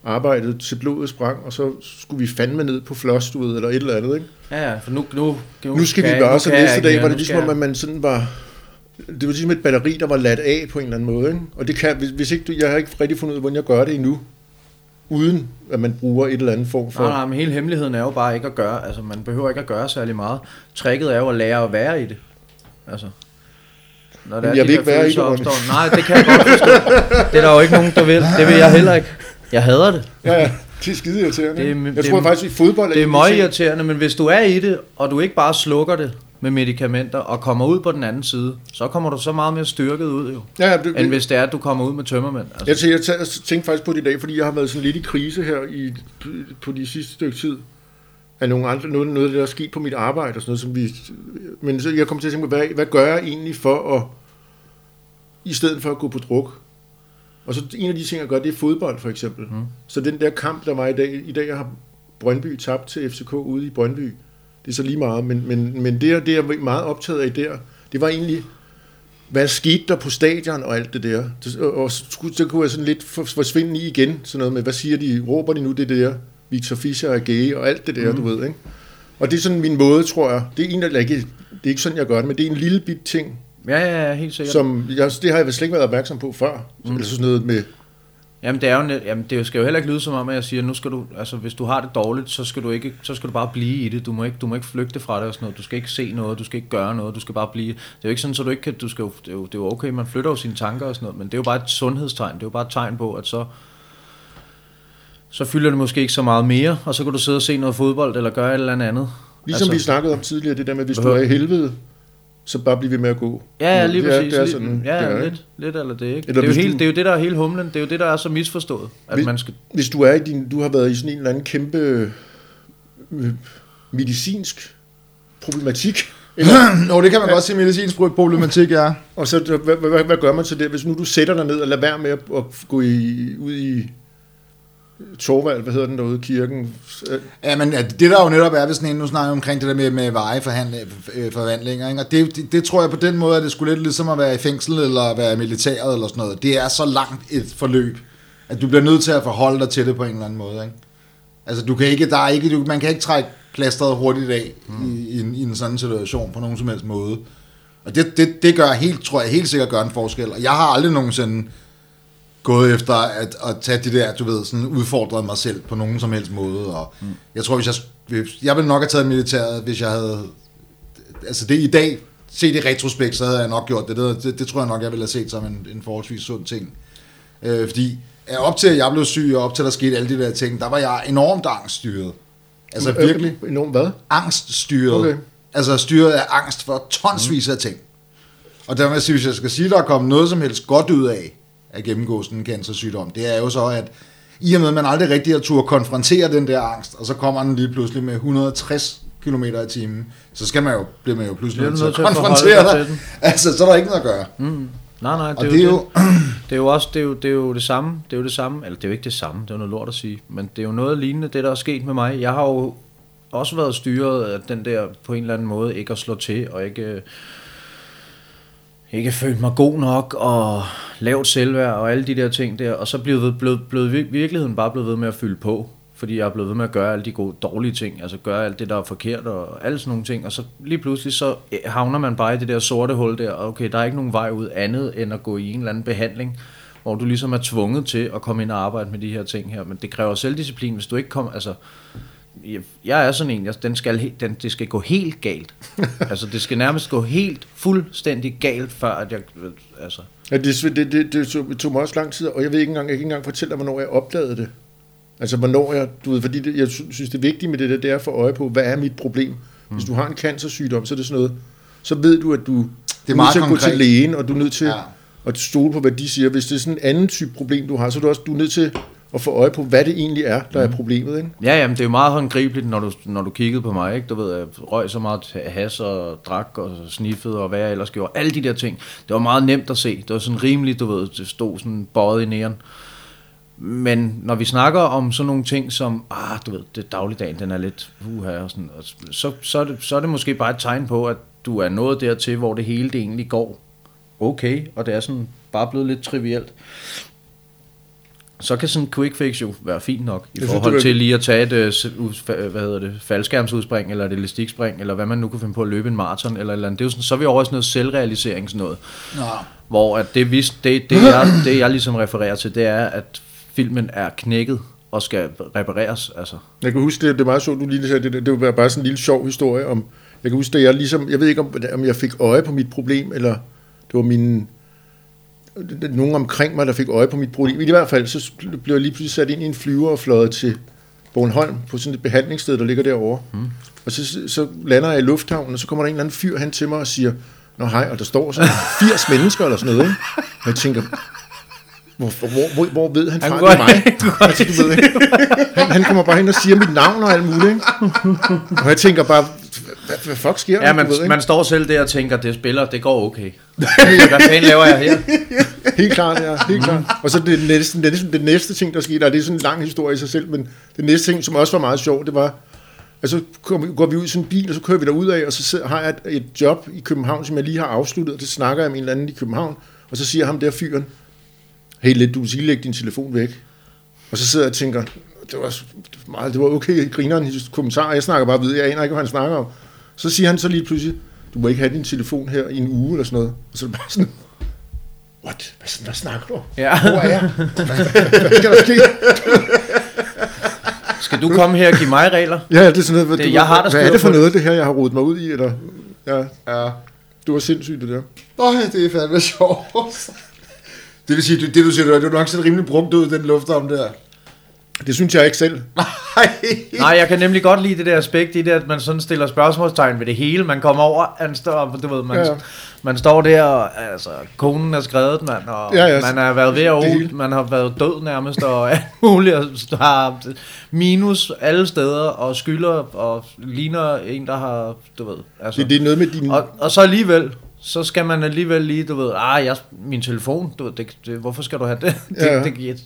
arbejdet til blodet sprang, og så skulle vi fandme ned på floss, du ved, eller et eller andet, ikke? Ja, ja, for nu, nu, Nu skal kan vi gøre, så næste dag var nu det skal ligesom, at man sådan var... Det var ligesom et batteri, der var ladt af på en eller anden måde, ikke? Og det kan, hvis, hvis ikke du, jeg har ikke rigtig fundet ud af, hvordan jeg gør det endnu, uden at man bruger et eller andet form for... Nej, nej, men hele hemmeligheden er jo bare ikke at gøre, altså man behøver ikke at gøre særlig meget. Tricket er jo at lære at være i det. Altså. Når Men er, jeg de vil ikke der være i det, opstår. Nej, det kan jeg godt forstå. Det er der jo ikke nogen, der vil. Det vil jeg heller ikke. Jeg hader det. Ja, ja, det er skide irriterende. Det er- jeg det er- tror faktisk, i fodbold... Det er en af de meget irriterende, men hvis du er i det, og du ikke bare slukker det med medicamenter og kommer ud på den anden side, så kommer du så meget mere styrket ud jo, Ja, ja, det, end hvis det er, at du kommer ud med tømmermænd. Altså. Jeg, tænkte, jeg tæ- tænkte faktisk på det i dag, fordi jeg har været sådan lidt i krise her i, på de sidste stykke tid. Af nogle andre, noget, noget af det, der er sket på mit arbejde og sådan noget, som vi... Men så jeg kom til at tænke på, hvad, hvad gør jeg egentlig for at... I stedet for at gå på druk. Og så en af de ting, jeg gør, det er fodbold for eksempel. Mm. Så den der kamp, der var i dag... I dag har Brøndby tabt til FCK ude i Brøndby. Det er så lige meget, men, men, men det, det er jeg meget optaget af der, det var egentlig hvad skete der på stadion og alt det der? Og, og så, så kunne jeg sådan lidt for- forsvinde i igen, sådan noget med, hvad siger de, råber de nu det der, Victor Fischer er gay og alt det der, mm. du ved, ikke? Og det er sådan min måde, tror jeg, det er en, eller ikke, det er ikke sådan, jeg gør det, men det er en lille bit ting, Ja, ja, ja, helt sikkert. som, jeg, det har jeg slet ikke været opmærksom på før. Mm. Eller sådan noget med, Jamen det er jo jamen det skal jo heller ikke lyde som om at jeg siger nu skal du altså hvis du har det dårligt så skal du ikke så skal du bare blive i det. Du må ikke du må ikke flygte fra det og sådan noget. Du skal ikke se noget, du skal ikke gøre noget, du skal bare blive. Det er jo ikke sådan så du ikke kan du skal jo, det, er jo, det er jo okay man flytter jo sine tanker og sådan noget, men det er jo bare et sundhedstegn. Det er jo bare et tegn på at så så fylder det måske ikke så meget mere, og så kan du sidde og se noget fodbold eller gøre et eller andet. ligesom altså, vi snakkede om tidligere, det der med, hvis du er i helvede, så bare bliv ved med at gå. Ja, ja, lige det er, præcis. Det er sådan, ja, det er, ikke? lidt, lidt eller det, ikke? Eller det, er jo helt, du- det er jo det, der er hele humlen. Det er jo det, der er så misforstået. At Hvis- man skal, hvis du er i din, du har været i sådan en eller anden kæmpe øh, medicinsk problematik, Nå, det kan man godt sige medicinsk problematik, ja. og så hvad, hvad, hvad, hvad gør man så der, hvis nu du sætter dig ned og lader være med at, at gå i, ud i Torvald, hvad hedder den derude, kirken? Øh, Ja, men det der jo netop er sådan en, nu snakker omkring det der med, med vejeforhandlinger, ikke? og det, det, det, tror jeg på den måde, at det skulle lidt ligesom at være i fængsel, eller være i militæret, eller sådan noget. Det er så langt et forløb, at du bliver nødt til at forholde dig til det på en eller anden måde, ikke? Altså, du kan ikke, der er ikke, du, man kan ikke trække plasteret hurtigt af mm. i, i, en, i en sådan situation på nogen som helst måde. Og det, det, det gør helt, tror jeg helt sikkert gør en forskel. Og jeg har aldrig nogensinde gået efter at, at tage de der, du ved, sådan udfordret mig selv på nogen som helst måde. Og mm. jeg tror, hvis jeg, jeg ville nok have taget militæret, hvis jeg havde, altså det i dag, set i retrospekt, så havde jeg nok gjort det. Det, det, det tror jeg nok, jeg ville have set som en, en forholdsvis sund ting. Øh, fordi ja, op til, at jeg blev syg, og op til, at der skete alle de der ting, der var jeg enormt angststyret. Altså virkelig Øh, enormt hvad? angststyret. Okay. Okay. Altså styret af angst for tonsvis af ting. Og der vil jeg sige, hvis jeg skal sige, der er kommet noget som helst godt ud af at gennemgå sådan en cancersygdom, det er jo så, at i og med, at man aldrig rigtig har tur konfrontere den der angst, og så kommer den lige pludselig med 160 km i timen, så skal man jo, bliver man jo pludselig nødt til at konfrontere dig. Altså, så er der ikke noget at gøre. mm, nej, nej, det, Og er det er jo, jo, det er jo også det er jo, det er jo det samme. Det er jo det samme. Eller det er jo ikke det samme. Det er jo noget lort at sige. Men det er jo noget lignende, det der er sket med mig. Jeg har jo også været styret af den der på en eller anden måde ikke at slå til og ikke ikke følt mig god nok og lavt selvværd og alle de der ting der og så blev, blev, blev virkeligheden bare blevet ved med at fylde på fordi jeg er blevet ved med at gøre alle de gode, dårlige ting, altså gøre alt det, der er forkert og alle sådan nogle ting, og så lige pludselig så eh, havner man bare i det der sorte hul der, og okay, der er ikke nogen vej ud andet end at gå i en eller anden behandling, hvor du ligesom er tvunget til at komme ind og arbejde med de her ting her, men det kræver selvdisciplin, hvis du ikke kommer, altså, jeg- jeg er sådan en, jeg, den skal, den, det skal gå helt galt. altså, det skal nærmest gå helt fuldstændig galt, før at jeg, altså, Ja, det, det, det, det tog, tog mig også lang tid, og jeg ved ikke engang, jeg kan ikke engang fortælle dig, hvornår jeg opdagede det. Altså, hvornår jeg, du ved, fordi det, jeg sy- synes, det vigtige med det der, det er at få øje på, hvad er mit problem? Hvis du har en cancersygdom, så er det sådan noget, så ved du, at du Det er er meget nødt til at gå konkret. til lægen, og du er nødt til ja. at stole på, hvad de siger. Hvis det er sådan en anden type problem, du har, så er du også du er nødt til at få øje på, hvad det egentlig er, der er problemet. Ikke? Ja, jamen, det er jo meget håndgribeligt, når du, når du kiggede på mig, ikke? Du ved, jeg røg så meget has og drak og sniffede og hvad jeg ellers gjorde. Alle de der ting. Det var meget nemt at se. Det var sådan rimeligt, du ved, det stod sådan bøjet i næren. Men når vi snakker om sådan nogle ting som, ah, du ved, det dagligdagen, den er lidt uha og sådan, og så, så, er det, så er det måske bare et tegn på, at du er nået dertil, hvor det hele det egentlig går okay, og det er sådan bare blevet lidt trivielt. Så kan sådan en quick fix jo være fint nok, i Jeg synes, forhold det var- til lige at tage et, øh, hvad hedder det, faldskærmsudspring, eller et elastikspring, eller hvad man nu kan finde på at løbe en maraton, eller, eller andet. Det er jo sådan, så er vi over i sådan noget selvrealisering, sådan noget. Nå. Hvor at det, vi, det, det, jeg, det, jeg ligesom refererer til, det er, at filmen er knækket og skal repareres. Altså. Jeg kan huske, det, det er meget sjovt, du lige sagde det, det var bare sådan en lille sjov historie om, jeg kan huske, da jeg ligesom, jeg ved ikke, om, om jeg fik øje på mit problem, eller det var min, nogen omkring mig, der fik øje på mit problem. I hvert fald, så blev jeg lige pludselig sat ind i en flyver og fløjet til Bornholm, på sådan et behandlingssted, der ligger derovre. Mm. Og så, så lander jeg i lufthavnen, og så kommer der en eller anden fyr hen til mig og siger, Nå hej, og der står sådan 80 mennesker eller sådan noget, ikke? Og jeg tænker, hvor, hvor, hvor, hvor ved han Han fra, det mig? Altså, du ved, ikke? han, han kommer bare hen og siger mit navn og alt muligt, ikke? Og jeg tænker bare, hvad, hvad fuck sker der? Ja, man, ved, man står selv der og tænker, det spiller, det går okay. Hvad fanden laver jeg her? Helt klart, ja, helt klart. Og så det næste, det, næste, det næste ting, der skete, og det er sådan en lang historie i sig selv, men det næste ting, som også var meget sjovt, det var, at så går vi ud i sådan en bil, og så kører vi derud af, og så sidder, har jeg et, et job i København, som jeg lige har afsluttet, og det snakker jeg med en eller anden i København, og så siger ham der fyren, hey lidt, du vil sige, læg din telefon væk. Og så sidder jeg og tænker, det var, meget, det var okay, grineren kommentar, jeg snakker bare videre, jeg aner ikke, hvad han snakker om. Så siger han så lige pludselig, du må ikke have din telefon her i en uge, eller sådan noget. Og så er det bare sådan, what? Hvad, hvad snakker du om? Ja. Hvor er jeg? Hvad, hvad skal der ske? Skal du komme her og give mig regler? Ja, det er sådan noget, hvad, Det- du, jeg har hvad er det for noget, det her, jeg har rodet mig ud i? Eller, ja, Ja. det var sindssygt, det der. Øj, det er fandme sjovt. Det vil sige, det, det du siger, det er nok set rimelig brugt ud, den lufthavn der. Det synes jeg ikke selv. Nej. Nej, jeg kan nemlig godt lide det der aspekt i det, at man sådan stiller spørgsmålstegn ved det hele. Man kommer over, han står, du ved, man, Ja, man står der, og altså, konen er skrevet, mand, og Ja, ja, man har været ved at det hele. man har været død nærmest, og alt muligt, og har minus alle steder, og skylder, og ligner en, der har, du ved, altså. Det, det er noget med din... Og, og så alligevel, så skal man alligevel lige, du ved, ah, jeg, min telefon, du ved, det, det, hvorfor skal du have det? det, Ja, ja. det,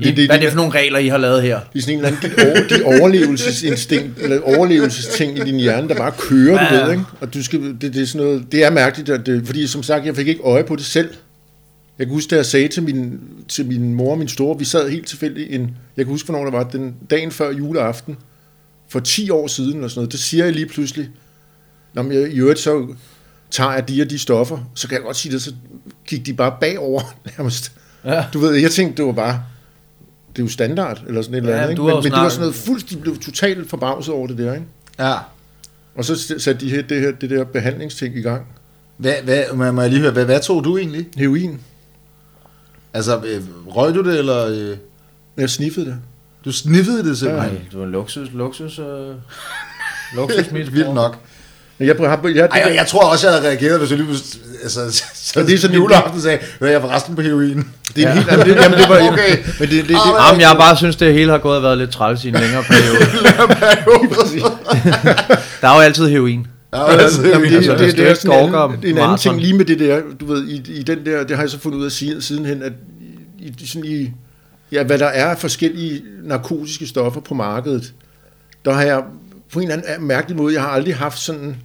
det, og det, hvad er det for nogle regler, I har lavet her? Det er sådan en eller anden dit, over, dit overlevelsesinstinkt, eller overlevelsesting i din hjerne, der bare kører, du ved, ikke? Og du skal, det, det, er sådan noget, det er mærkeligt, at det, fordi som sagt, jeg fik ikke øje på det selv. Jeg kan huske, da jeg sagde til min, til min mor og min store, vi sad helt tilfældigt en, jeg kan huske, hvornår det var, den dagen før juleaften, for 10 år siden eller sådan noget, det siger jeg lige pludselig, når jeg i øvrigt så tager jeg de og de stoffer, så kan jeg godt sige det, så gik de bare bagover nærmest. Ja. Du ved, jeg tænkte, det var bare, det er jo standard, eller sådan et eller Ja, andet, ikke? Men, men det var sådan noget fuldstændig, blev totalt forbavset over det der, ikke? Ja. Og så satte de her, det, her, det der behandlingsting i gang. Hvad, hvad, må- jeg lige høre, hvad, hvad tog du egentlig? Heroin. Altså, øh, røg du det, eller øh, Jeg sniffede det. du sniffede det simpelthen? Nej, det var luksus, luksus, øh, luksusmisbrug. Vildt nok. Men jeg, jeg, jeg, jeg, Ej, jeg tror også, jeg havde reageret, hvis jeg lige altså, så, det er sådan en- juleaften sagde, "Hør, jeg er forresten på heroin. det er en helt det, jamen, det var, Okay. Men det, det, det, Ah, Jamen, jeg bare synes, det hele har gået og været lidt træls i en længere periode. Der er jo altid heroin. Ja, altså, Jamen, det, Altså, det, det, du er sådan en anden, en anden ting lige med det der, du ved, i, i den der, det har jeg så fundet ud af siden, sidenhen, at i, i, sådan i, ja, hvad der er af forskellige narkotiske stoffer på markedet, der har jeg på en eller anden mærkelig måde, jeg har aldrig haft sådan,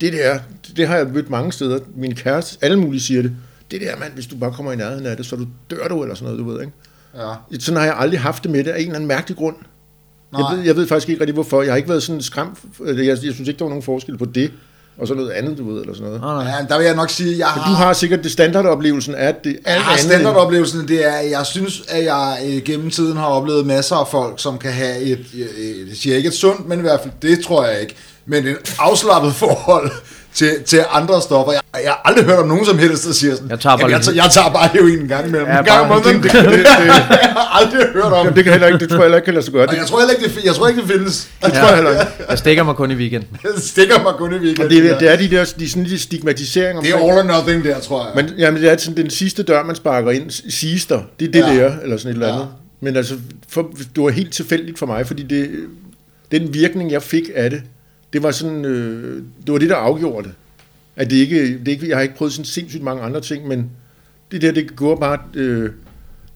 det der, det har jeg mødt mange steder, min kæreste, alle mulige siger det, det der mand, hvis du bare kommer i nærheden af det, så du dør du, eller sådan noget, du ved, ikke? Ja. Sådan har jeg aldrig haft det med det, af en eller anden mærkelig grund. Jeg Nej. ved, jeg ved faktisk ikke rigtig, hvorfor. Jeg har ikke været sådan skræmt. Jeg, jeg synes ikke, der var nogen forskel på det, og så noget andet, du ved, eller sådan noget. Nej, nej. ja, der vil jeg nok sige, jeg Men har, du har sikkert det standardoplevelsen af, at det jeg alt har andet... standardoplevelsen, det er, at jeg synes, at jeg øh, gennem tiden har oplevet masser af folk, som kan have et, øh, jeg siger ikke et sundt, men i hvert fald, det tror jeg ikke, men et afslappet forhold til, til andre stoffer. Jeg, jeg har aldrig hørt om nogen som helst, der siger sådan, Jeg tager bare "Jamen, jeg, tager, jeg tager bare heroin en gang imellem. Ja, en gang bare- måneden. det- det- det- jeg har aldrig hørt om. Jamen, det kan heller ikke, det tror jeg heller ikke kan lade sig gøre. Det, jeg tror heller ikke, det, jeg tror ikke, det findes. det tror jeg heller ikke. Jeg stikker mig kun i weekenden. Det stikker mig kun i weekenden. det, er- det er de der de, sådan de stigmatiseringer. det er all or nothing der, tror jeg. Men jamen, det er sådan den sidste dør, man sparker ind, siges der. Det er det Ja. ja. der, eller sådan et eller Ja. andet. Men altså, for, det var helt tilfældigt for mig, fordi det, den virkning, jeg fik af det, det var sådan, øh, det var det, der afgjorde det. At det ikke, det ikke, jeg har ikke prøvet sådan sindssygt mange andre ting, men det der, det går bare, øh,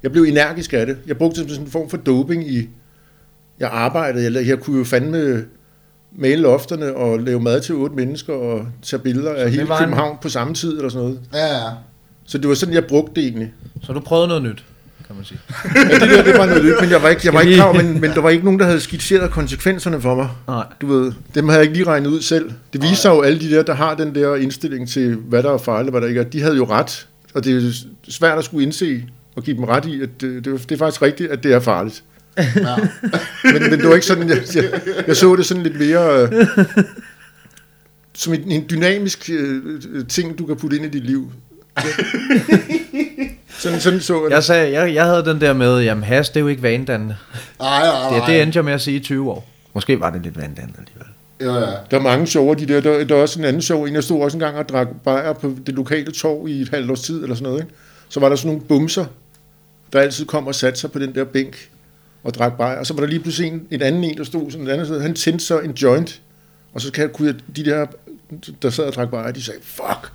Jeg blev energisk af det. Jeg brugte det som sådan en form for doping i... Jeg arbejdede, jeg, jeg kunne jo fandme male lofterne og lave mad til otte mennesker og tage billeder af hele var en- København på samme tid eller sådan noget. Ja, ja. Så det var sådan, jeg brugte det egentlig. Så du prøvede noget nyt, kan man sige. Ja, det der, det var noget nyt, men jeg var ikke, jeg var ikke klar, men, men der var ikke nogen, der havde skitseret konsekvenserne for mig. Nej. Du ved, dem havde jeg ikke lige regnet ud selv. Det viser sig jo alle de der, der har den der indstilling til, hvad der er fejl og hvad der ikke er. De havde jo ret, og det er svært at skulle indse og give dem ret i, at det, det, det er faktisk rigtigt, at det er farligt. ja. Men, men det var ikke sådan, jeg, jeg, jeg så det sådan lidt mere øh, som en, en dynamisk øh, øh, ting, du kan putte ind i dit liv. Sådan, sådan så jeg sagde, jeg, jeg havde den der med, jamen has, det er jo ikke vanedannende. Ej, ej, ej. Det, det endte jeg med at sige i 20 år. Måske var det lidt vanedannende alligevel. Ja, ja. Der er mange sjove, de der. Der, der er også en anden sjov. En, jeg stod også engang og drak bajer på det lokale torv i et halvt års tid, eller sådan noget. Ikke? Så var der sådan nogle bumser, der altid kom og satte sig på den der bænk og drak bajer. Og så var der lige pludselig en, en anden en, der stod sådan et andet sted. Han tændte så en joint, og så kunne jeg, de der, der sad og drak bajer, de sagde, fuck,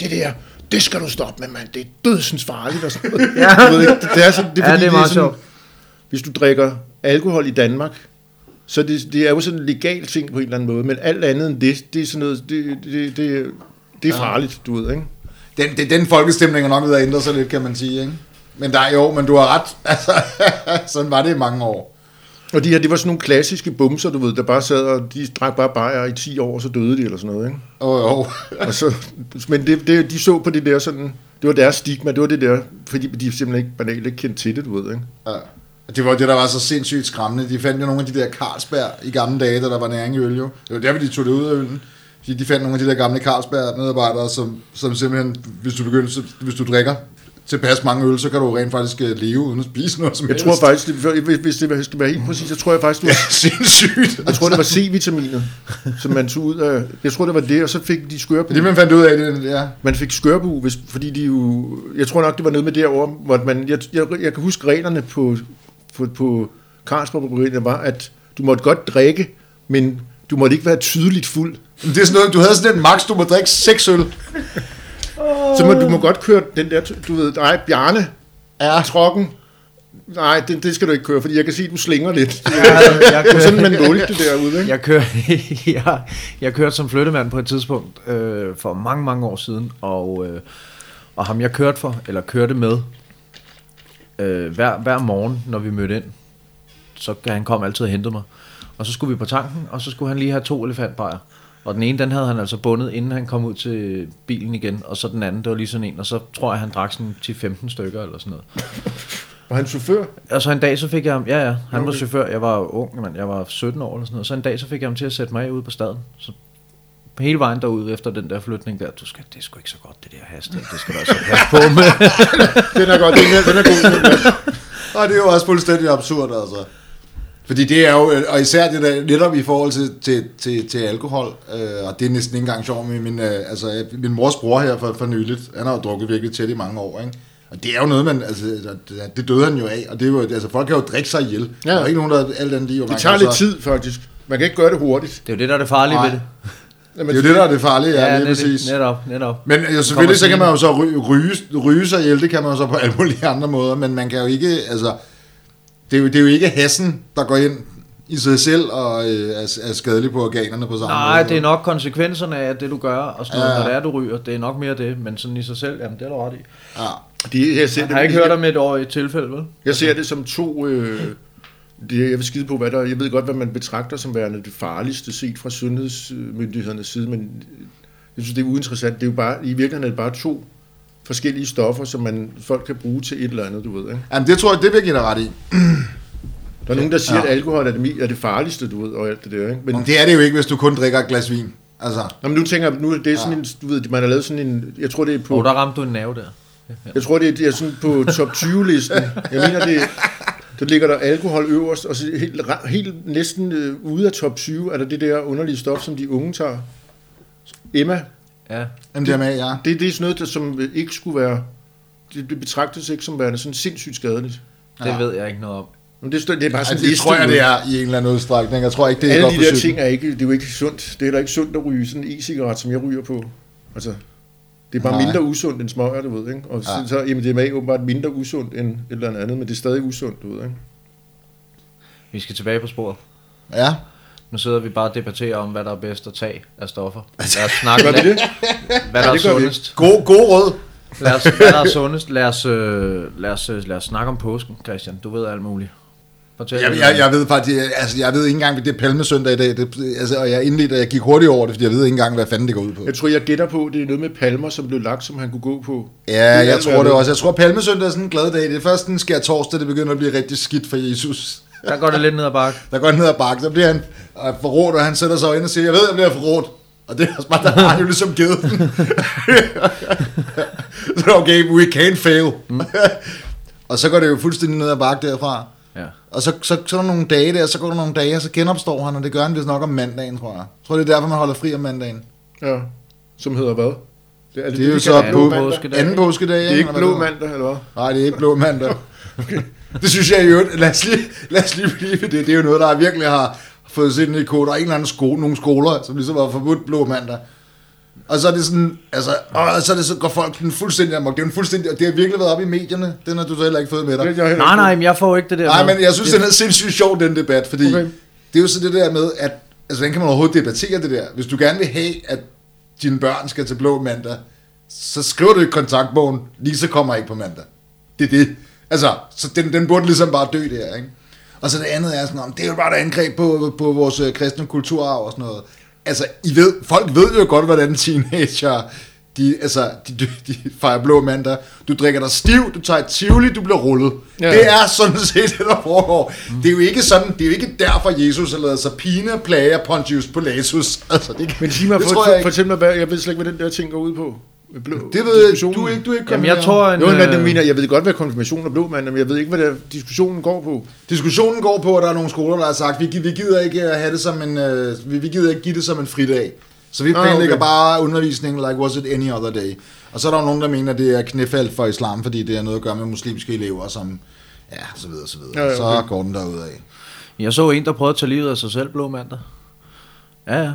det der, det skal du stoppe med, mand. Det er dødsens farligt. Og sådan noget. Ja. Du ved ikke, det, det er, sådan, det er, Ja, fordi, det er meget sådan, sjovt. Hvis du drikker alkohol i Danmark, så det, det er jo sådan en legal ting på en eller anden måde, men alt andet end det, det er sådan noget, det, det, det, det er farligt, du ved, ikke? Den, det, den folkestemning er nok ved at ændre sig lidt, kan man sige, ikke? Men der er jo, men du har ret. Altså, sådan var det i mange år. Og de her, det var sådan nogle klassiske bumser, du ved, der bare sad, og de drak bare bajer i 10 år, og så døde de, eller sådan noget, ikke? Åh, oh, oh. Og så, men det, det, de så på det der sådan, det var deres stigma, det var det der, fordi de simpelthen ikke banalt ikke kendte til det, du ved, ikke? Ja. Det var det, der var så sindssygt skræmmende. De fandt jo nogle af de der Carlsberg i gamle dage, da der var næring i øl jo. Det var derfor, de tog det ud af øllen. Fordi de fandt nogle af de der gamle Carlsberg-medarbejdere, som, som simpelthen, hvis du begynder, så- hvis du drikker tilpas mange øl, så kan du rent faktisk øh, leve uden at spise noget som Jeg helst. tror faktisk, det, hvis- det skal være helt præcis, så tror jeg faktisk, det var, Sindssygt. jeg tror, det var C-vitaminet, som man tog ud af, jeg tror, det var det, og så fik de skørbu. Det man fandt ud af, det, ja. Man fik skørbu, hvis, fordi de jo... Jeg tror nok, det var noget med derovre, hvor man... Jeg, jeg, jeg kan huske reglerne på, på, på Bryggeriet, var, at du måtte godt drikke, men du måtte ikke være tydeligt fuld. Men Det er sådan noget, du havde sådan en max, du må drikke seks øl. Så må, du må godt køre den der, du ved, nej, Bjarne, Ja. trokken, nej, det, det skal du ikke køre, fordi jeg kan se, at du slinger lidt. Jeg, jeg, Det var sådan, man målte det derude, ikke? Jeg, kør, jeg, jeg kørte som flyttemand på et tidspunkt øh, for mange, mange år siden, og, øh, og ham jeg kørte for, eller kørte med, øh, hver, hver morgen, når vi mødte ind, så kan han kom altid og hente mig. Og så skulle vi på tanken, og så skulle han lige have to elefantbajer. Og den ene, den havde han altså bundet, inden han kom ud til bilen igen, og så den anden, det var lige sådan en, og så tror jeg, han drak sådan 10-15 stykker eller sådan noget. Og han chauffør, Og så en dag, så fik jeg ham, ja ja, han var Okay. chauffør, jeg var ung, men jeg var 17 år eller sådan noget, så en dag, så fik jeg ham til at sætte mig af ude på staden. Så hele vejen derud efter den der flytning der, du skal, det er sgu ikke så godt, det der hastighed, det skal du altså passe på med. den er godt, den er, den er god. Og det er jo også fuldstændig absurd, altså. Fordi det er jo, og især det der, netop i forhold til, til, til, til alkohol, øh, og det er næsten ikke engang sjovt, men min, øh, altså, min mors bror her for, for nyligt, han har jo drukket virkelig tæt i mange år, ikke? Og det er jo noget, man, altså, det- døde han jo af, og det er jo, altså, folk kan jo drikke sig ihjel. Ja. Der er ikke nogen, der alt andet lige, Det tager lidt tid, faktisk. Man kan ikke gøre det hurtigt. Det er jo det, der er det farlige Nej. ved det. Jamen, Det er jo det, der er det farlige, ja, ja lige net, præcis. netop, netop. Men jo, selvfølgelig så kan man jo så ryge, ryge, ryge sig ihjel, det kan man jo så på alle mulige andre måder, men man kan jo ikke, altså, det er jo, det er jo ikke hassen, der går ind i sig selv og øh, er, er skadelig på organerne på samme Nej, måde. det er nok konsekvenserne af det, du gør, og sådan noget, Ja. når det er, du ryger. Det er nok mere det, men sådan i sig selv, jamen det er du ret i. Ja. Det, jeg, ser Jeg det, har ikke hørt om et år i et tilfælde, vel? Jeg ser det som to... Øh, det, jeg vil skide på, hvad der... Jeg ved godt, hvad man betragter som værende det farligste set fra sundhedsmyndighedernes side, men jeg synes, det er uinteressant. Det er jo bare, I virkeligheden er det bare to forskellige stoffer, som man, folk kan bruge til et eller andet, du ved. Ikke? Jamen, det tror jeg, det vil jeg give dig ret i. Der er nogen, der siger, Ja. at alkohol er det, er det farligste, du ved, og alt det der. Ikke? Men, Men det er det jo ikke, hvis du kun drikker et glas vin. Altså, Nå, men nu tænker jeg, nu er det sådan en, du ved, man har lavet sådan en, jeg tror det er på, Og der ramte du en nerve der. jeg tror det er, det er sådan på top 20 listen. Jeg mener det, der ligger der alkohol øverst, og så helt, helt næsten øh, ude af top 20 er der det der underlige stof, som de unge tager. Emma, Ja. MDMA, ja. det, det er sådan noget, der som ikke skulle være, det, det betragtes ikke som værende sådan sindssygt skadeligt. Det Ja. ved jeg ikke noget om. Men det, det er bare sådan det liste, tror jeg, det er i en eller anden udstrækning. Jeg tror ikke, det er Alle godt de der ting er ikke, det er jo ikke sundt. Det er da ikke sundt at ryge sådan en e-cigaret, som jeg ryger på. Altså, Det er bare Nej. mindre usundt end smøger, du ved, ikke? Og så, Ja. så er MDMA åbenbart mindre usundt end et eller andet, men det er stadig usundt, du ved, ikke? Vi skal tilbage på sporet. Ja. Nu sidder vi bare og debatterer om, hvad der er bedst at tage af stoffer. Lad os snakke lidt, det? hvad der er sundest. God, god råd. Lad os, hvad der er sundest. Lad os, øh, lad, os, øh, lad os snakke om påsken, Christian. Du ved alt muligt. Fortæl Jeg, jeg, jeg ved faktisk, altså jeg ved ikke engang, det er palmesøndag i dag, det, altså, og jeg indledte, at jeg gik hurtigt over det, fordi jeg ved ikke engang, hvad fanden det går ud på. Jeg tror, jeg gætter på, det er noget med palmer, som blev lagt, som han kunne gå på. Ja, jeg tror det også. Jeg tror, palmesøndag er sådan en glad dag. Det er først den sker torsdag, det begynder at blive rigtig skidt for Jesus. Der går det lidt ned ad bakke. Der går han ned ad bakke, så bliver han øh, forrådt, og han sætter sig ind og siger, jeg ved, jeg bliver forrådt. Og det er også bare, der har han jo ligesom givet den. så okay, we can't fail. Mm. og så går det jo fuldstændig ned ad bakke derfra. Ja. Og så, så, så er der nogle dage der, så går der nogle dage, og så genopstår han, og det gør han vist nok om mandagen, tror jeg. Jeg tror, det er derfor, man holder fri om mandagen. Ja, som hedder hvad? Det er, Det er jo så mandag. påskedag. anden påskedag. Det er ikke blå det mandag, eller hvad? Nej, det er ikke blå mandag. Det synes jeg jo, lad os lige, lad os lige blive ved det. Det er jo noget, der virkelig har fået sit ind i kode. Der er en eller anden skole, nogle skoler, som ligesom har forbudt blå mandag. Og så er det sådan, altså, og så, er det, så går folk den fuldstændig amok. Det er jo en fuldstændig, og det har virkelig været op i medierne. Den har du så heller ikke fået med dig. Jeg Nej, nej, men jeg får ikke det der Nej, med. men jeg synes, det, den er sindssygt sjov, den debat, fordi Okay. det er jo så det der med, at, altså, hvordan kan man overhovedet debattere det der? Hvis du gerne vil have, at dine børn skal til blå mandag, så skriver du i kontaktbogen, Lisa kommer ikke på mandag. Det er det. Altså, så den, den burde ligesom bare dø der, ikke? Og så det andet er sådan, om det er jo bare et angreb på, på vores øh, kristne kulturarv og sådan noget. Altså, I ved, folk ved jo godt, hvordan teenager, de, altså, de, de, de fejrer blå mandag. Du drikker dig stiv, du tager et tivoli, du bliver rullet. Ja. Ja. Det er sådan set det, der foregår. Mm. Det er jo ikke sådan, det er jo ikke derfor, Jesus har lavet sig pine, plager Pontius Pilatus. Altså, det, Men sig mig, for, fortæl mig, hvad, jeg ved slet ikke, hvad den der ting går ud på. Blå, Det ved jeg, du ikke, du er ikke Jamen, jeg tror, en, Jo, det øh, mener, jeg ved godt, hvad konfirmation er blå mandag, men jeg ved ikke, hvad der, diskussionen går på. Diskussionen går på, at der er nogle skoler, der har sagt, vi, vi gider ikke at have det som en, øh, vi, vi gider ikke give det som en fridag. Så vi Ah, planlægger okay. bare undervisning like was it any other day. Og så er der jo nogen, der mener, at det er knæfald for islam, fordi det er noget at gøre med muslimske elever, som, ja, så videre, så videre. Ja, ja, Så okay. går den derud af. Jeg så en, der prøvede at tage livet af sig selv blå mandag. Ja, ja.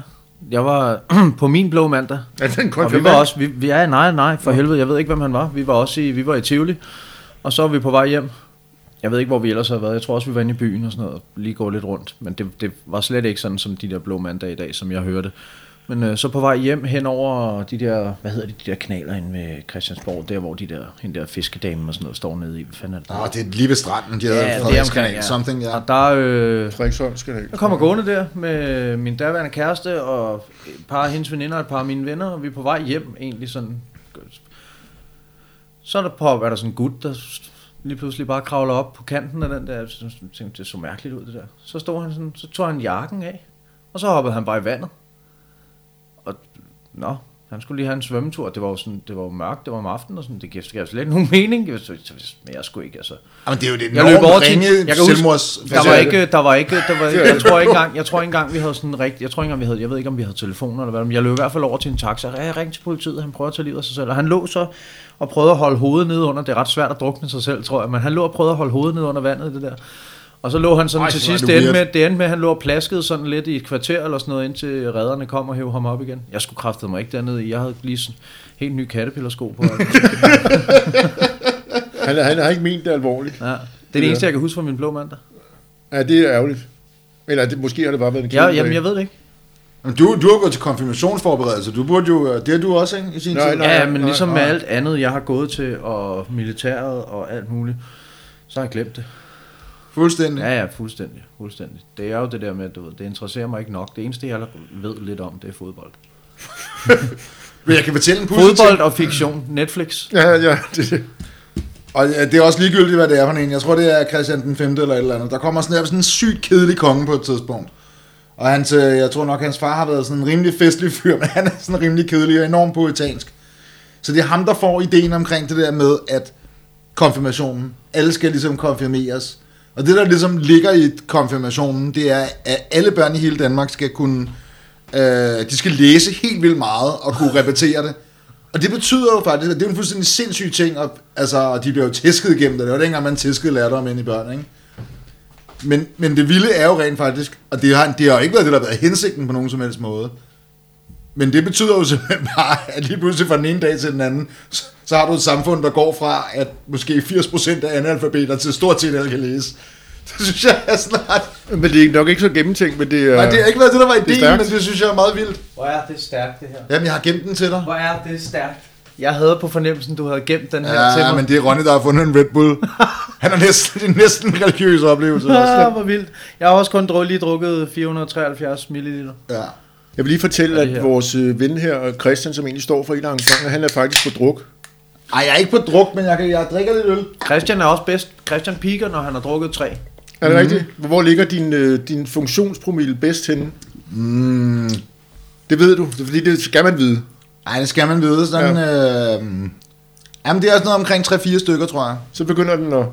Jeg var på min blå mandag. Er den Og vi var også, vi, vi, ja, nej, nej, for helvede, jeg ved ikke, hvem han var. Vi var også i, vi var i Tivoli, og så var vi på vej hjem. Jeg ved ikke, hvor vi ellers havde været. Jeg tror også, vi var inde i byen og sådan noget, lige gå lidt rundt. Men det, det var slet ikke sådan som de der blå mandag i dag, som jeg hørte. Men øh, så på vej hjem hen over de der, hvad hedder de, de der kanaler inde ved Christiansborg, der hvor de der, hende der fiskedame og sådan noget står nede i. Hvad fanden er det? Nå, det er lige ved stranden, de ja, havde omkring, ja. something, ja. Og der, øh, Frederiksholm skal det ikke. jeg kommer gående der med min daværende kæreste og et par af hendes veninder og et par af mine venner, og vi er på vej hjem egentlig sådan. Så er der, på, er der sådan en gut, der lige pludselig bare kravler op på kanten af den der. Så tænkte, det så mærkeligt ud det der. Så stod han sådan, så tog han jakken af, og så hoppede han bare i vandet. Nå, han skulle lige have en svømmetur. Det var jo sådan, det var jo mørkt, det var om aftenen og sådan. Det giver, slet ikke nogen mening. Jeg, så, men jeg skulle ikke, altså. Jamen, det er jo det Jeg løb over til- jeg kan huske, selvmords... Der var ikke, der var ikke, der var, jeg tror ikke engang, jeg tror ikke engang, vi havde sådan rigtig, jeg tror ikke engang, vi havde, jeg ved ikke, om vi havde telefoner eller hvad, men jeg løb i hvert fald over til en taxa, og jeg ringte til politiet, han prøvede at tage livet af sig selv, og han lå så og prøvede at holde hovedet nede under, det er ret svært at drukne sig selv, tror jeg, men han lå og prøvede at holde hovedet nede under vandet, det der. Og så lå han sådan Ej, til sidst, det det endte, med, det endte med, at han lå og plaskede sådan lidt i et kvarter eller sådan noget, indtil redderne kom og hævde ham op igen. Jeg skulle kraftede mig ikke dernede i. Jeg havde lige sådan helt nye kattepillersko på. Han, han har ikke ment det alvorligt. Ja. Det er det eneste, jeg kan huske fra min blå mandag. Ja, det er ærgerligt. Eller det, måske har det bare været en Ja, kedelig jamen, jeg ved det ikke. Men Du, du har gået til konfirmationsforberedelse. Du burde jo... Det har du også, ikke? I sin Nej, tid. nej. Ja, men ligesom med nej. alt andet, jeg har gået til, og militæret og alt muligt, så har jeg glemt det. Fuldstændig. Ja, ja, fuldstændig, fuldstændig. Det er jo det der med, du ved, det interesserer mig ikke nok. Det eneste, jeg ved lidt om, det er fodbold. Men jeg kan fortælle en pudsig Fodbold og fiktion, Netflix. Ja, ja, det, det. Og det er også ligegyldigt, hvad det er for en. Jeg tror, det er Christian den 5. eller et eller andet. Der kommer sådan, sådan en sygt kedelig konge på et tidspunkt. Og hans, øh, jeg tror nok, hans far har været sådan en rimelig festlig fyr, men han er sådan rimelig kedelig og enormt poetansk. Så det er ham, der får ideen omkring det der med, at konfirmationen, alle skal ligesom konfirmeres. Og det, der ligesom ligger i konfirmationen, det er, at alle børn i hele Danmark skal kunne, øh, de skal læse helt vildt meget og kunne repetere det. Og det betyder jo faktisk, at det er en fuldstændig sindssyg ting, og, altså, og de bliver jo tæsket igennem det. Det var dengang, man tæskede om ind i børn, ikke? Men, men det vilde er jo rent faktisk, og det har, det har jo ikke været det, der har været hensigten på nogen som helst måde, men det betyder jo simpelthen bare, at lige pludselig fra den ene dag til den anden, så, har du et samfund, der går fra, at måske 80% af analfabeter til stort set alle kan læse. Det synes jeg er snart... Men det er nok ikke så gennemtænkt, men det er... Nej, det har ikke været det, der var det ideen, stærkt. men det synes jeg er meget vildt. Hvor er det stærkt, det her. Jamen, jeg har gemt den til dig. Hvor er det stærkt. Jeg havde på fornemmelsen, du havde gemt den her til Ja, mig. men det er Ronny, der har fundet en Red Bull. Han er næsten, det er næsten en religiøs oplevelse. Ah, hvor vildt. Jeg har også kun lige drukket 473 ml. Ja. Jeg vil lige fortælle, at vores øh, ven her, Christian, som egentlig står for en af arrangementerne, han er faktisk på druk. Ej, jeg er ikke på druk, men jeg, kan, jeg drikker lidt øl. Christian er også bedst. Christian piker, når han har drukket tre. Er det mm. rigtigt? Hvor ligger din, øh, din funktionspromille bedst henne? Mm. Det ved du, det er fordi det skal man vide. Ej, det skal man vide. Sådan, ja. øh, jamen, det er sådan noget omkring 3-4 stykker, tror jeg. Så begynder den at...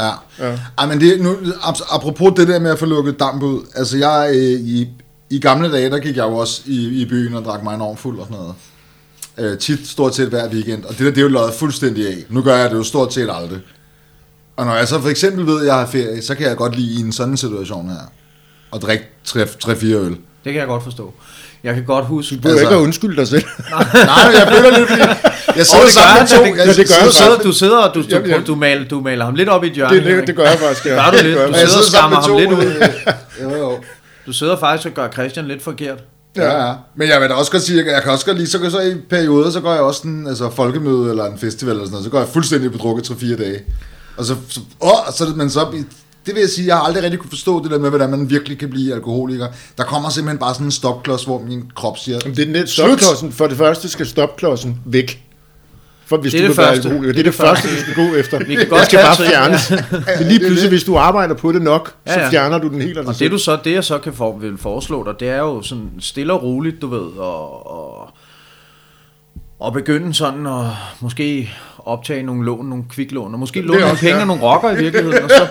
Ja. Ja. Ej, men det, nu, ap- apropos det der med at få lukket damp ud. Altså, jeg, øh, i, i gamle dage, der gik jeg jo også i, i byen og drak mig enormt fuld og sådan noget. Øh, tit, stort set hver weekend. Og det der, det er jo løjet fuldstændig af. Nu gør jeg det jo stort set aldrig. Og når jeg så for eksempel ved, at jeg har ferie, så kan jeg godt lide i en sådan situation her. Og drikke 3-4 øl. Det kan jeg godt forstå. Jeg kan godt huske... Du behøver Altså- ikke at undskylde dig selv. Nej, jeg føler lidt, fordi jeg sidder det gør sammen med to. det- jeg ja, det gør Du sidder, du sidder og du, du, Jamen, du, maler, du maler ham lidt op i et hjørne. Det, det, det gør jeg faktisk, ja. Gør du Det lidt? Du sidder sidder og skammer to. ham lidt øh, Jo, jo. Du sidder faktisk og gør Christian lidt forkert. Ja, ja. Men jeg vil da også godt sige, at jeg kan også godt lide, så, så i perioder, så går jeg også sådan, altså folkemøde eller en festival eller sådan noget, så går jeg fuldstændig på drukket 3-4 dage. Og så, så, åh, så men så, det vil jeg sige, jeg har aldrig rigtig kunne forstå det der med, hvordan man virkelig kan blive alkoholiker. Der kommer simpelthen bare sådan en stopklods, hvor min krop siger, Jamen, det er net stopklodsen. For det første skal stopklodsen væk. For hvis Det er du det første. alkoholiker. Det er det første, du skal gå efter. Vi kan Det godt skal tage bare fjernes. ja. Men lige pludselig, hvis du arbejder på det nok, så Ja, ja. fjerner du den helt Og det, selv. du så, det jeg så kan for, vil foreslå dig, det er jo sådan stille og roligt, du ved, og, og, og begynde sådan at måske optage nogle lån, nogle kviklån, og måske låne nogle penge ja. af nogle rocker i virkeligheden, og så,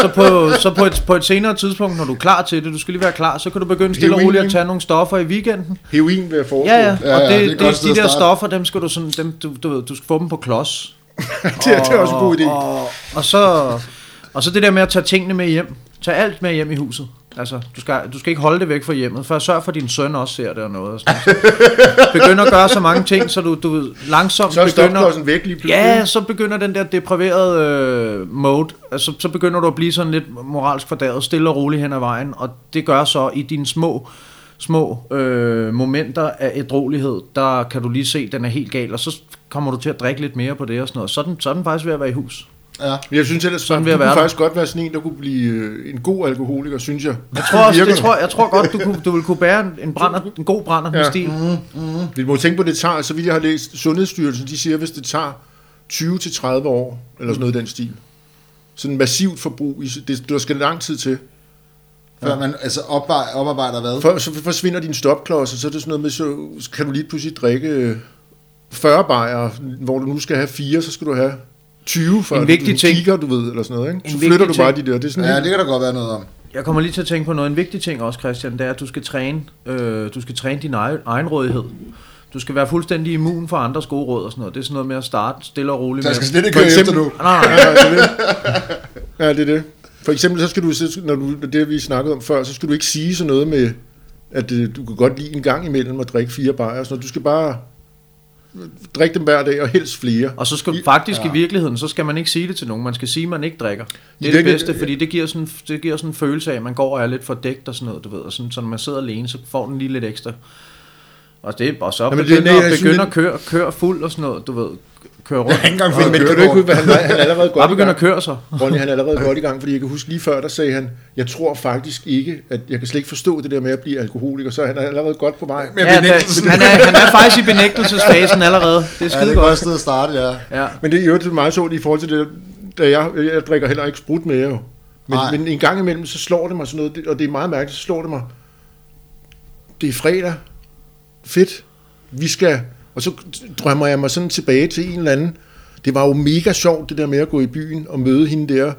så, på, så på, et, på et senere tidspunkt, når du er klar til det, du skal lige være klar, så kan du begynde stille og Heroin, roligt at tage nogle stoffer i weekenden. Heroin vil jeg foreslå. Ja, ja, Ja, og ja, det, det er det, et godt sted de der stoffer, dem skal du sådan, dem, du, du, ved, du skal få dem på klods. det, det er også en god idé. Og, og, så, og så det der med at tage tingene med hjem. Tag alt med hjem i huset. Altså, du skal, du skal ikke holde det væk fra hjemmet, for sørg for, at din søn også ser det og noget. Og sådan. Så Begynd at gøre så mange ting, så du, du langsomt Så er begynder... stopklodsen væk lige pludselig. Ja, så begynder den der depriverede øh, mode, altså så begynder du at blive sådan lidt moralsk fordaget, stille og roligt hen ad vejen, og det gør så i dine små små øh, momenter af ædrolighed, der kan du lige se, at den er helt gal, og så kommer du til at drikke lidt mere på det og sådan noget. Så er den, så er den faktisk ved at være i hus. Ja. Jeg synes ellers, Sådan vil du jeg være faktisk godt være sådan en, der kunne blive øh, en god alkoholiker, synes jeg. Jeg tror, også, det tror, jeg tror godt, du, kunne, du vil kunne bære en, en, brænder, en god brænder med Ja. stil. Vi må tænke på, at det tager, så vidt jeg har læst, Sundhedsstyrelsen, de siger, hvis det tager 20-30 år, eller sådan noget i den stil. Sådan massivt forbrug, det, der skal lang tid til. Før man altså oparbejder, oparbejder hvad? For, så forsvinder din stopklods, og så er det sådan noget med, så kan du lige pludselig drikke øh, 40 bajer, hvor du nu skal have 4, så skal du have 20, for En vigtig du ting. kigger, du ved, eller sådan noget. Ikke? En Så vigtig flytter du bare de ting. der. Det er sådan Ja, det kan der godt være noget om. Jeg kommer lige til at tænke på noget. En vigtig ting også, Christian, det er, at du skal træne, øh, du skal træne din egen, egenrådighed. Du skal være fuldstændig immun for andres gode råd og sådan noget. Det er sådan noget med at starte stille og roligt Så jeg skal slet ikke køre efter nu. Nej, nej, Ja, det er det. Ja, det er det. For eksempel, så skal du, så- når du, det vi snakkede om før, så skal du ikke sige sådan noget med, at øh, du kan godt lide en gang imellem at drikke fire bajer. noget. Du skal bare drikke dem hver dag, og helst flere. Og så skal I- faktisk ja. i virkeligheden, så skal man ikke sige det til nogen. Man skal sige, at man ikke drikker. Det er det virkeligheden- bedste, fordi det giver, sådan, det giver sådan en følelse af, at man går og er lidt fordækt og sådan noget, du ved. Og sådan, så når man sidder alene, så får den lige lidt ekstra. Og, det, og så Jamen, det- begynder, nej, jeg at, synes begynde lidt- at køre, køre fuld og sådan noget, du ved. Køre rundt. Jeg har ikke engang fået men kan du ikke huske, hvad han, var- han er allerede godt i begynde at køre sig. Ronny, han er allerede godt i gang, fordi jeg kan huske lige før, der sagde han, jeg tror faktisk ikke, at jeg kan slet ikke forstå det der med at blive alkoholiker, så han er allerede godt på vej. Med Ja, han, er, han er faktisk i benægtelsesfasen allerede. Det er Ja, det skide er godt. sted at starte, ja. Ja. Men det er jo det meget sjovt i forhold til det, da jeg, jeg drikker heller ikke sprut mere jo. Men, Nej. men en gang imellem, så slår det mig sådan noget, og det er meget mærkeligt, så slår det mig, det er fredag, fedt, vi skal, og så drømmer jeg mig sådan tilbage til en eller anden, det var jo mega sjovt, det der med at gå i byen og møde hende der,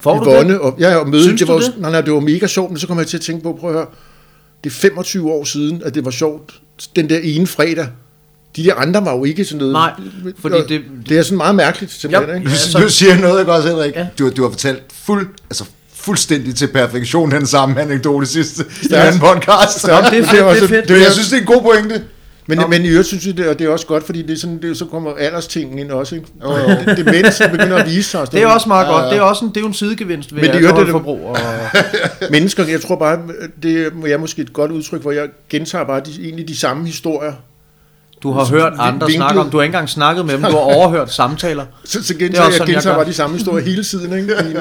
Får du Yvonne, det? Og, ja, ja, og møde, Synes det du var, det? Nej, nej, det var mega sjovt, men så kom jeg til at tænke på, prøv at høre, det er 25 år siden, at det var sjovt, den der ene fredag. De der andre var jo ikke sådan noget. Nej, fordi Og det- det er sådan meget mærkeligt, simpelthen, Ja. ikke? Nu, Altså- nu siger jeg noget, ikke også, Henrik? Ja. Du, du har fortalt fuld, altså fuldstændig til perfektion den samme anekdote sidste i Stærkt. anden podcast. Jamen, det er fedt, det er fedt. Det, jeg synes, det er en god pointe. Men, Nå. men i øvrigt synes jeg, det, og det er også godt, fordi det er sådan, det, så kommer alderstingen ind også. Ikke? Jo, jo. Demens begynder at vise sig. og Det er også meget Ja, godt. ja. Det er også en, det er jo en sidegevinst ved Men det det, alkoholforbrug. Og, Mennesker, jeg tror bare, det er måske et godt udtryk, hvor jeg gentager bare de, egentlig de samme historier. du har hørt andre Vinklet. snakke om, du har ikke engang snakket med dem, du har overhørt samtaler. Så, så Det er gentager også jeg sådan, jeg gentager gør. bare de samme historier hele tiden. Ikke? Fordi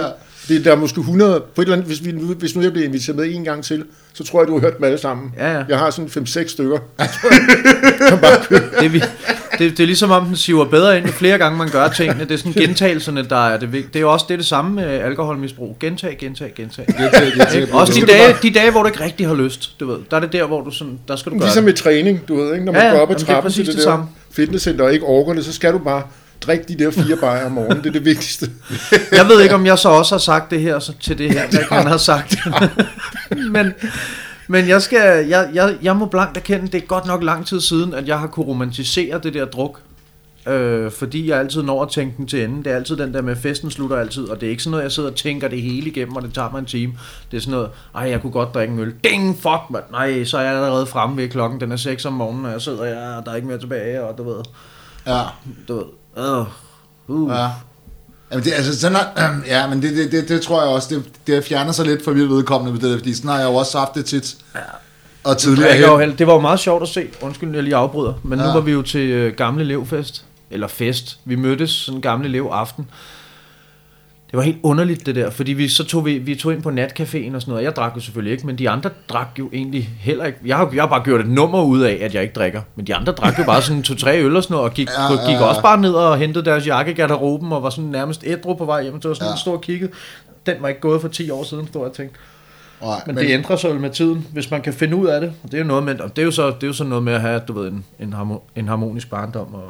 Det, der er måske 100, på et eller andet, hvis, vi, hvis nu jeg bliver inviteret med en gang til, så tror jeg, du har hørt dem alle sammen. Ja, ja. Jeg har sådan 5-6 stykker. Det er, vi, det, det er ligesom om, den siver bedre ind, jo flere gange man gør tingene. Det er sådan gentagelserne, der er det vigtige. Det er jo også det, er det samme med alkoholmisbrug. Gentag, gentag, gentag. Det, det, Også de dage, de dage, hvor du ikke rigtig har lyst, du ved. Der er det der, hvor du sådan, der skal du gøre Ligesom det. med træning, du ved, ikke? når man Ja, går op ad Jamen, det trappen til det, det der samme. fitnesscenter og ikke orker det, så skal du bare drikke de der fire bajer om morgenen. Det er det vigtigste. Jeg ved ikke, om jeg så også har sagt det her så til det her, hvad han har sagt. men, men jeg, skal, jeg, jeg, jeg må blankt erkende, det er godt nok lang tid siden, at jeg har kunne romantisere det der druk. Øh, fordi jeg altid når at tænke den til ende. Det er altid den der med, festen slutter altid, og det er ikke sådan noget, jeg sidder og tænker det hele igennem, og det tager mig en time. Det er sådan noget, ej, jeg kunne godt drikke en øl. Ding, fuck, man. Nej, så er jeg allerede fremme ved klokken, den er 6 om morgenen, og jeg sidder, ja, der er ikke mere tilbage, og du ved, ja. du ved, øh, uh. Ja. Jamen det, altså, sådan er, ja, men det, det, det, det, tror jeg også, det, det fjerner sig lidt for mit vedkommende ved det, fordi sådan har jeg jo også haft det tit. Ja. Og tidligere Det var, det var jo meget sjovt at se. Undskyld, jeg lige afbryder. Men ja. nu var vi jo til øh, gamle elevfest. Eller fest. Vi mødtes sådan en gamle elev aften. Det var helt underligt det der, fordi vi så tog vi, vi tog ind på natcaféen og sådan noget. Jeg drak jo selvfølgelig ikke, men de andre drak jo egentlig heller ikke. Jeg har, jeg har bare gjort et nummer ud af, at jeg ikke drikker. Men de andre drak jo bare sådan to-tre øl og sådan noget, og gik, Ja, ja, ja, gik også bare ned og hentede deres jakke i garderoben, og var sådan nærmest ædru på vej hjem. Det var sådan Ja. en stor kigget. Den var ikke gået for 10 år siden, stod jeg og tænkte. Nej, Men, men det ændrer sig jo med tiden, hvis man kan finde ud af det. Og det er jo noget med, og det er jo så, det er jo så noget med at have, du ved, en, en harmonisk barndom og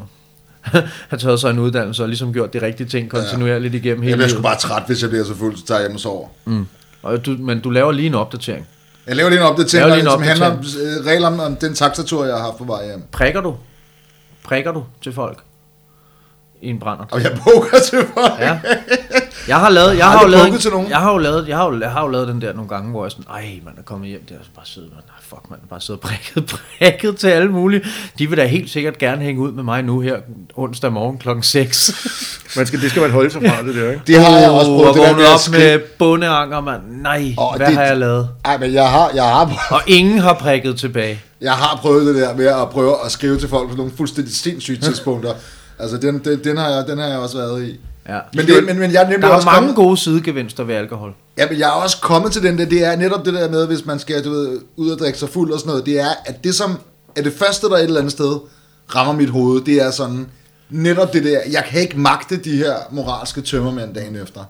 have taget sig en uddannelse og ligesom gjort de rigtige ting kontinuerligt igennem jeg hele bliver sgu livet. bare træt, hvis jeg bliver så fuld, så tager jeg hjem og sover. Og du, men du laver lige en opdatering. Jeg laver lige en opdatering, Laver lige en som handler om opdatering. øh, regler om, om den taxatur, jeg har haft på vej hjem. Prikker du? Prikker du til folk? I en brænder? Og jeg poker til folk. Ja. Jeg har lavet, jeg Har har, jo lavet, til nogen? jeg har jo lavet, jeg har jo, jeg har jo lavet den der nogle gange, hvor jeg sådan, ej, man er kommet hjem, der er bare siddet, man, nej, fuck, man er bare siddet og prikket, prikket til alle mulige. De vil da helt sikkert gerne hænge ud med mig nu her onsdag morgen klokken 6. Man skal, det skal man holde sig fra, det der, ikke? Det har jeg også prøvet. Og det der vågnet med op skrive- med bondeanger, mand. Nej, Åh, hvad det- har jeg lavet? Ej, men jeg har, jeg har prøvet. Og ingen har prikket tilbage. Jeg har prøvet det der med at prøve at skrive til folk på nogle fuldstændig sindssyge tidspunkter. Altså, den, den, den, har jeg, den har jeg også været i. Ja. Men, det, men, men jeg er Der er også mange kommet, gode sidegevinster ved alkohol. ja, men jeg er også kommet til den der, det er netop det der med, hvis man skal du ved, ud og drikke sig fuld og sådan noget, det er, at det som er det første, der et eller andet sted rammer mit hoved, det er sådan, netop det der, jeg kan ikke magte de her moralske tømmermænd dagen efter.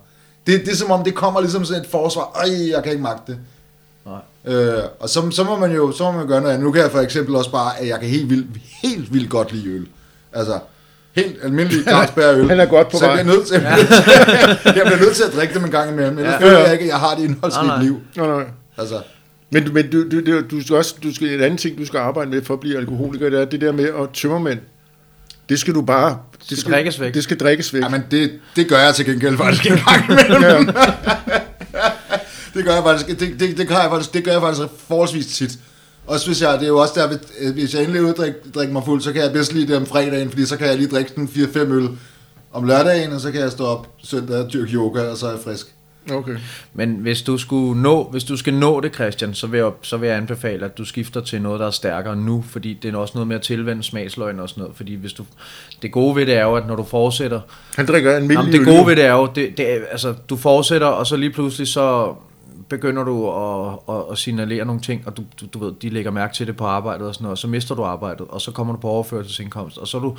Det, det er som om, det kommer ligesom sådan et forsvar, ej, jeg kan ikke magte det. Nej. Øh, og så, så må man jo så må man gøre noget andet. Nu kan jeg for eksempel også bare, at jeg kan helt vildt, helt vildt godt lide øl. Altså, helt almindelig Carlsberg-øl. Han er godt på så vej. jeg bliver, nødt til, jeg bliver nødt til at drikke dem en gang imellem. Ellers Ja. ja. føler jeg ikke, at jeg har et indholdsrigt Nej, nej. liv. Nå, nej. Altså, Men, du- men du, du, du, du skal også, du skal, en anden ting, du skal arbejde med for at blive alkoholiker, det er det der med at tømmermænd. Det skal du bare... Det skal drikkes væk. Det skal drikkes væk. jamen det, det gør jeg til gengæld faktisk en gang imellem. Ja. det gør jeg faktisk, det, det, det, gør jeg faktisk, det gør jeg faktisk forholdsvis tit. Også hvis jeg, det er jo også der, hvis- øh, hvis jeg endelig ud drikke, drikke mig fuld, så kan jeg bedst lide det om fredagen, fordi så kan jeg lige drikke den 4-5 øl om lørdagen, og så kan jeg stå op søndag og dyrke yoga, og så er jeg frisk. Okay. Men hvis du, skulle nå, hvis du skal nå det, Christian, så vil, jeg, så vil jeg anbefale, at du skifter til noget, der er stærkere nu, fordi det er også noget med at tilvende smagsløgn og sådan noget. Fordi hvis du, det gode ved det er jo, at når du fortsætter, Han drikker en Jamen, det gode ved det er jo, det, det altså, du fortsætter, og så lige pludselig så begynder du at, at, at signalere nogle ting, og du, du, du ved, de lægger mærke til det på arbejdet og sådan noget, og så mister du arbejdet, og så kommer du på overførselsindkomst, og så er du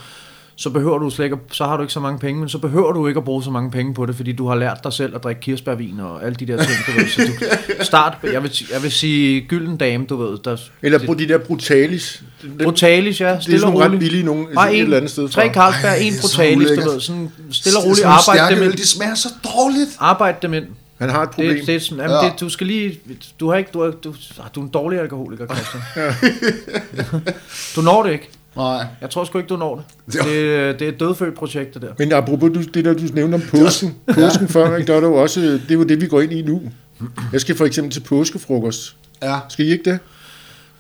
så behøver du slet ikke, så har du ikke så mange penge, men så behøver du ikke at bruge så mange penge på det, fordi du har lært dig selv at drikke kirsebærvin og alle de der ting, du ved. Så du start, jeg vil, jeg vil sige gylden dame, du ved, der, Eller på de der brutalis. Dem- Brutalis, ja, det er stille sådan ret roligt. billige nogen Bare et en, eller andet sted. tre. Carlsberg, en Det Brutalis, du ved, sådan stille og roligt nogle arbejde dem ind. de smager så dårligt. Arbejde dem ind. Han har et problem. Det, det, er sådan- jamen, Ja. det, du skal lige, du har ikke, du, er, du, du er en dårlig alkoholiker, Christian. du når det ikke. Nej. Jeg tror sgu ikke, du når det. Jo. Det, det er et dødfødt projekt, det der. Men apropos du, det der, du nævnte om påsken, påsken før, ikke, der er der jo også, det er jo det, vi går ind i nu. Jeg skal for eksempel til påskefrokost. Ja. Skal I ikke det?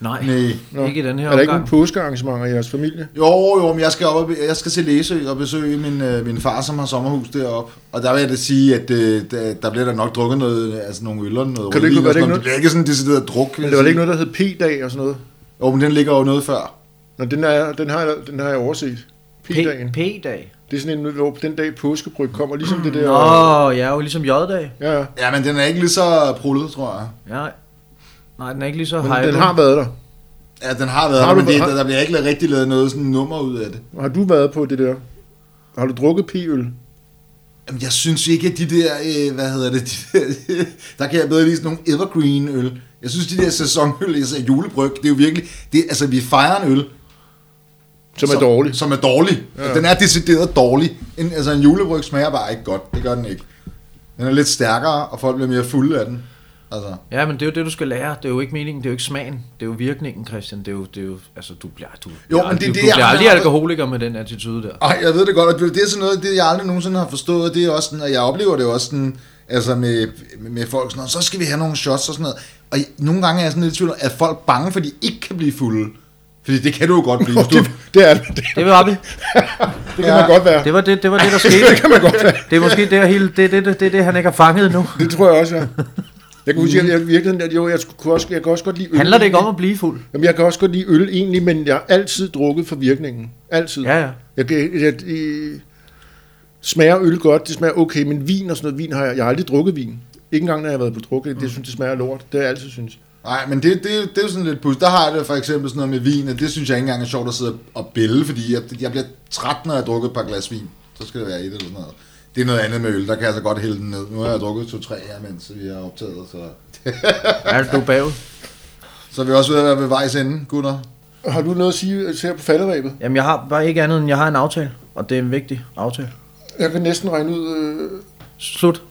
Nej, Nej. Nå. ikke i den her Er der ikke nogen påskearrangementer i jeres familie? Jo, jo, men jeg skal, op, og jeg skal til Læsø og besøge min, øh, min far, som har sommerhus deroppe. Og der vil jeg da sige, at øh, der, der bliver der nok drukket noget, altså nogle øl og noget Kan det ikke- og det sådan noget. Det bliver ikke sådan en decideret druk. Men det var ikke noget, der hed P-dag og sådan noget? Jo, men den ligger jo noget før. Nå, den, er, den, har, jeg, den har jeg overset. P-dagen. P-dag. Det er sådan en, hvor den dag påskebryg kommer, ligesom det der... Nå, ja, jo ligesom J-dag. Ja, ja. Ja, men den er ikke lige så prullet, tror jeg. Ja. Nej, den er ikke lige så Men hyped. den har været der. Ja, den har været Har du- men det, har- der, der bliver ikke rigtig lavet noget sådan nummer ud af det. Har du været på det der? Har du drukket p-øl? Jamen, jeg synes ikke, at de der, øh, hvad hedder det, de der, der kan jeg bedre lide sådan nogle evergreen øl. Jeg synes, de der sæsonøl, altså julebryg, det er jo virkelig, det, altså vi fejrer en øl, Som er dårlig. Som er dårlig. Ja. Den er decideret dårlig. En, altså en julebryg smager bare ikke godt. Det gør den ikke. Den er lidt stærkere, og folk bliver mere fulde af den. Altså, Ja, men det er jo det, du skal lære. Det er jo ikke meningen, det er jo ikke smagen. Det er jo virkningen, Christian. Det er jo, det er jo altså, du bliver, du, Jo, bliver men det er aldrig, det, du bliver har- aldrig alkoholiker med den attitude der. ej, jeg ved det godt, og det er sådan noget, det jeg aldrig nogensinde har forstået, det er også sådan, og jeg oplever det også sådan, altså med, med, folk sådan noget, så skal vi have nogle shots og sådan noget. Og nogle gange er jeg sådan lidt i tvivl, er folk bange, for de ikke kan blive fulde? Fordi det kan du jo godt blive. du, det, det er det. Det, var vi. det kan man godt være. Det var det, det, var det der skete. Det kan man godt være. Det er måske det, hele, det, det, det, det, det, han ikke har fanget nu. Det tror jeg også, ja. Jeg kan huske, at jeg virkelig, at jo, jeg, kunne også, jeg kan også godt lide øl. Handler det ikke om at blive fuld? Jamen, jeg kan også godt lide øl egentlig, men jeg har altid drukket for virkningen. Altid. Ja, ja. Jeg, kan- jeg, jeg, smager øl godt, det smager okay, men vin og sådan noget vin har jeg, jeg har aldrig drukket vin. Ikke engang, når jeg har været på drukket, det synes, det smager lort. Det har jeg altid synes. Nej, men det, det, det er jo sådan lidt pus. Der har jeg det for eksempel sådan noget med vin, og det synes jeg ikke engang er sjovt at sidde og bælge, fordi jeg, jeg bliver træt, når jeg har drukket et par glas vin. Så skal det være et eller sådan noget. Det er noget andet med øl, der kan jeg så godt hælde den ned. Nu har jeg drukket to-tre her, mens vi har optaget, så, Er du bagud? så er vi også ved at være ved vejs ende, gutter. Har du noget at sige her på falderæbet? Jamen, jeg har bare ikke andet end, jeg har en aftale. Og det er en vigtig aftale. Jeg kan næsten regne ud... Øh, Slut.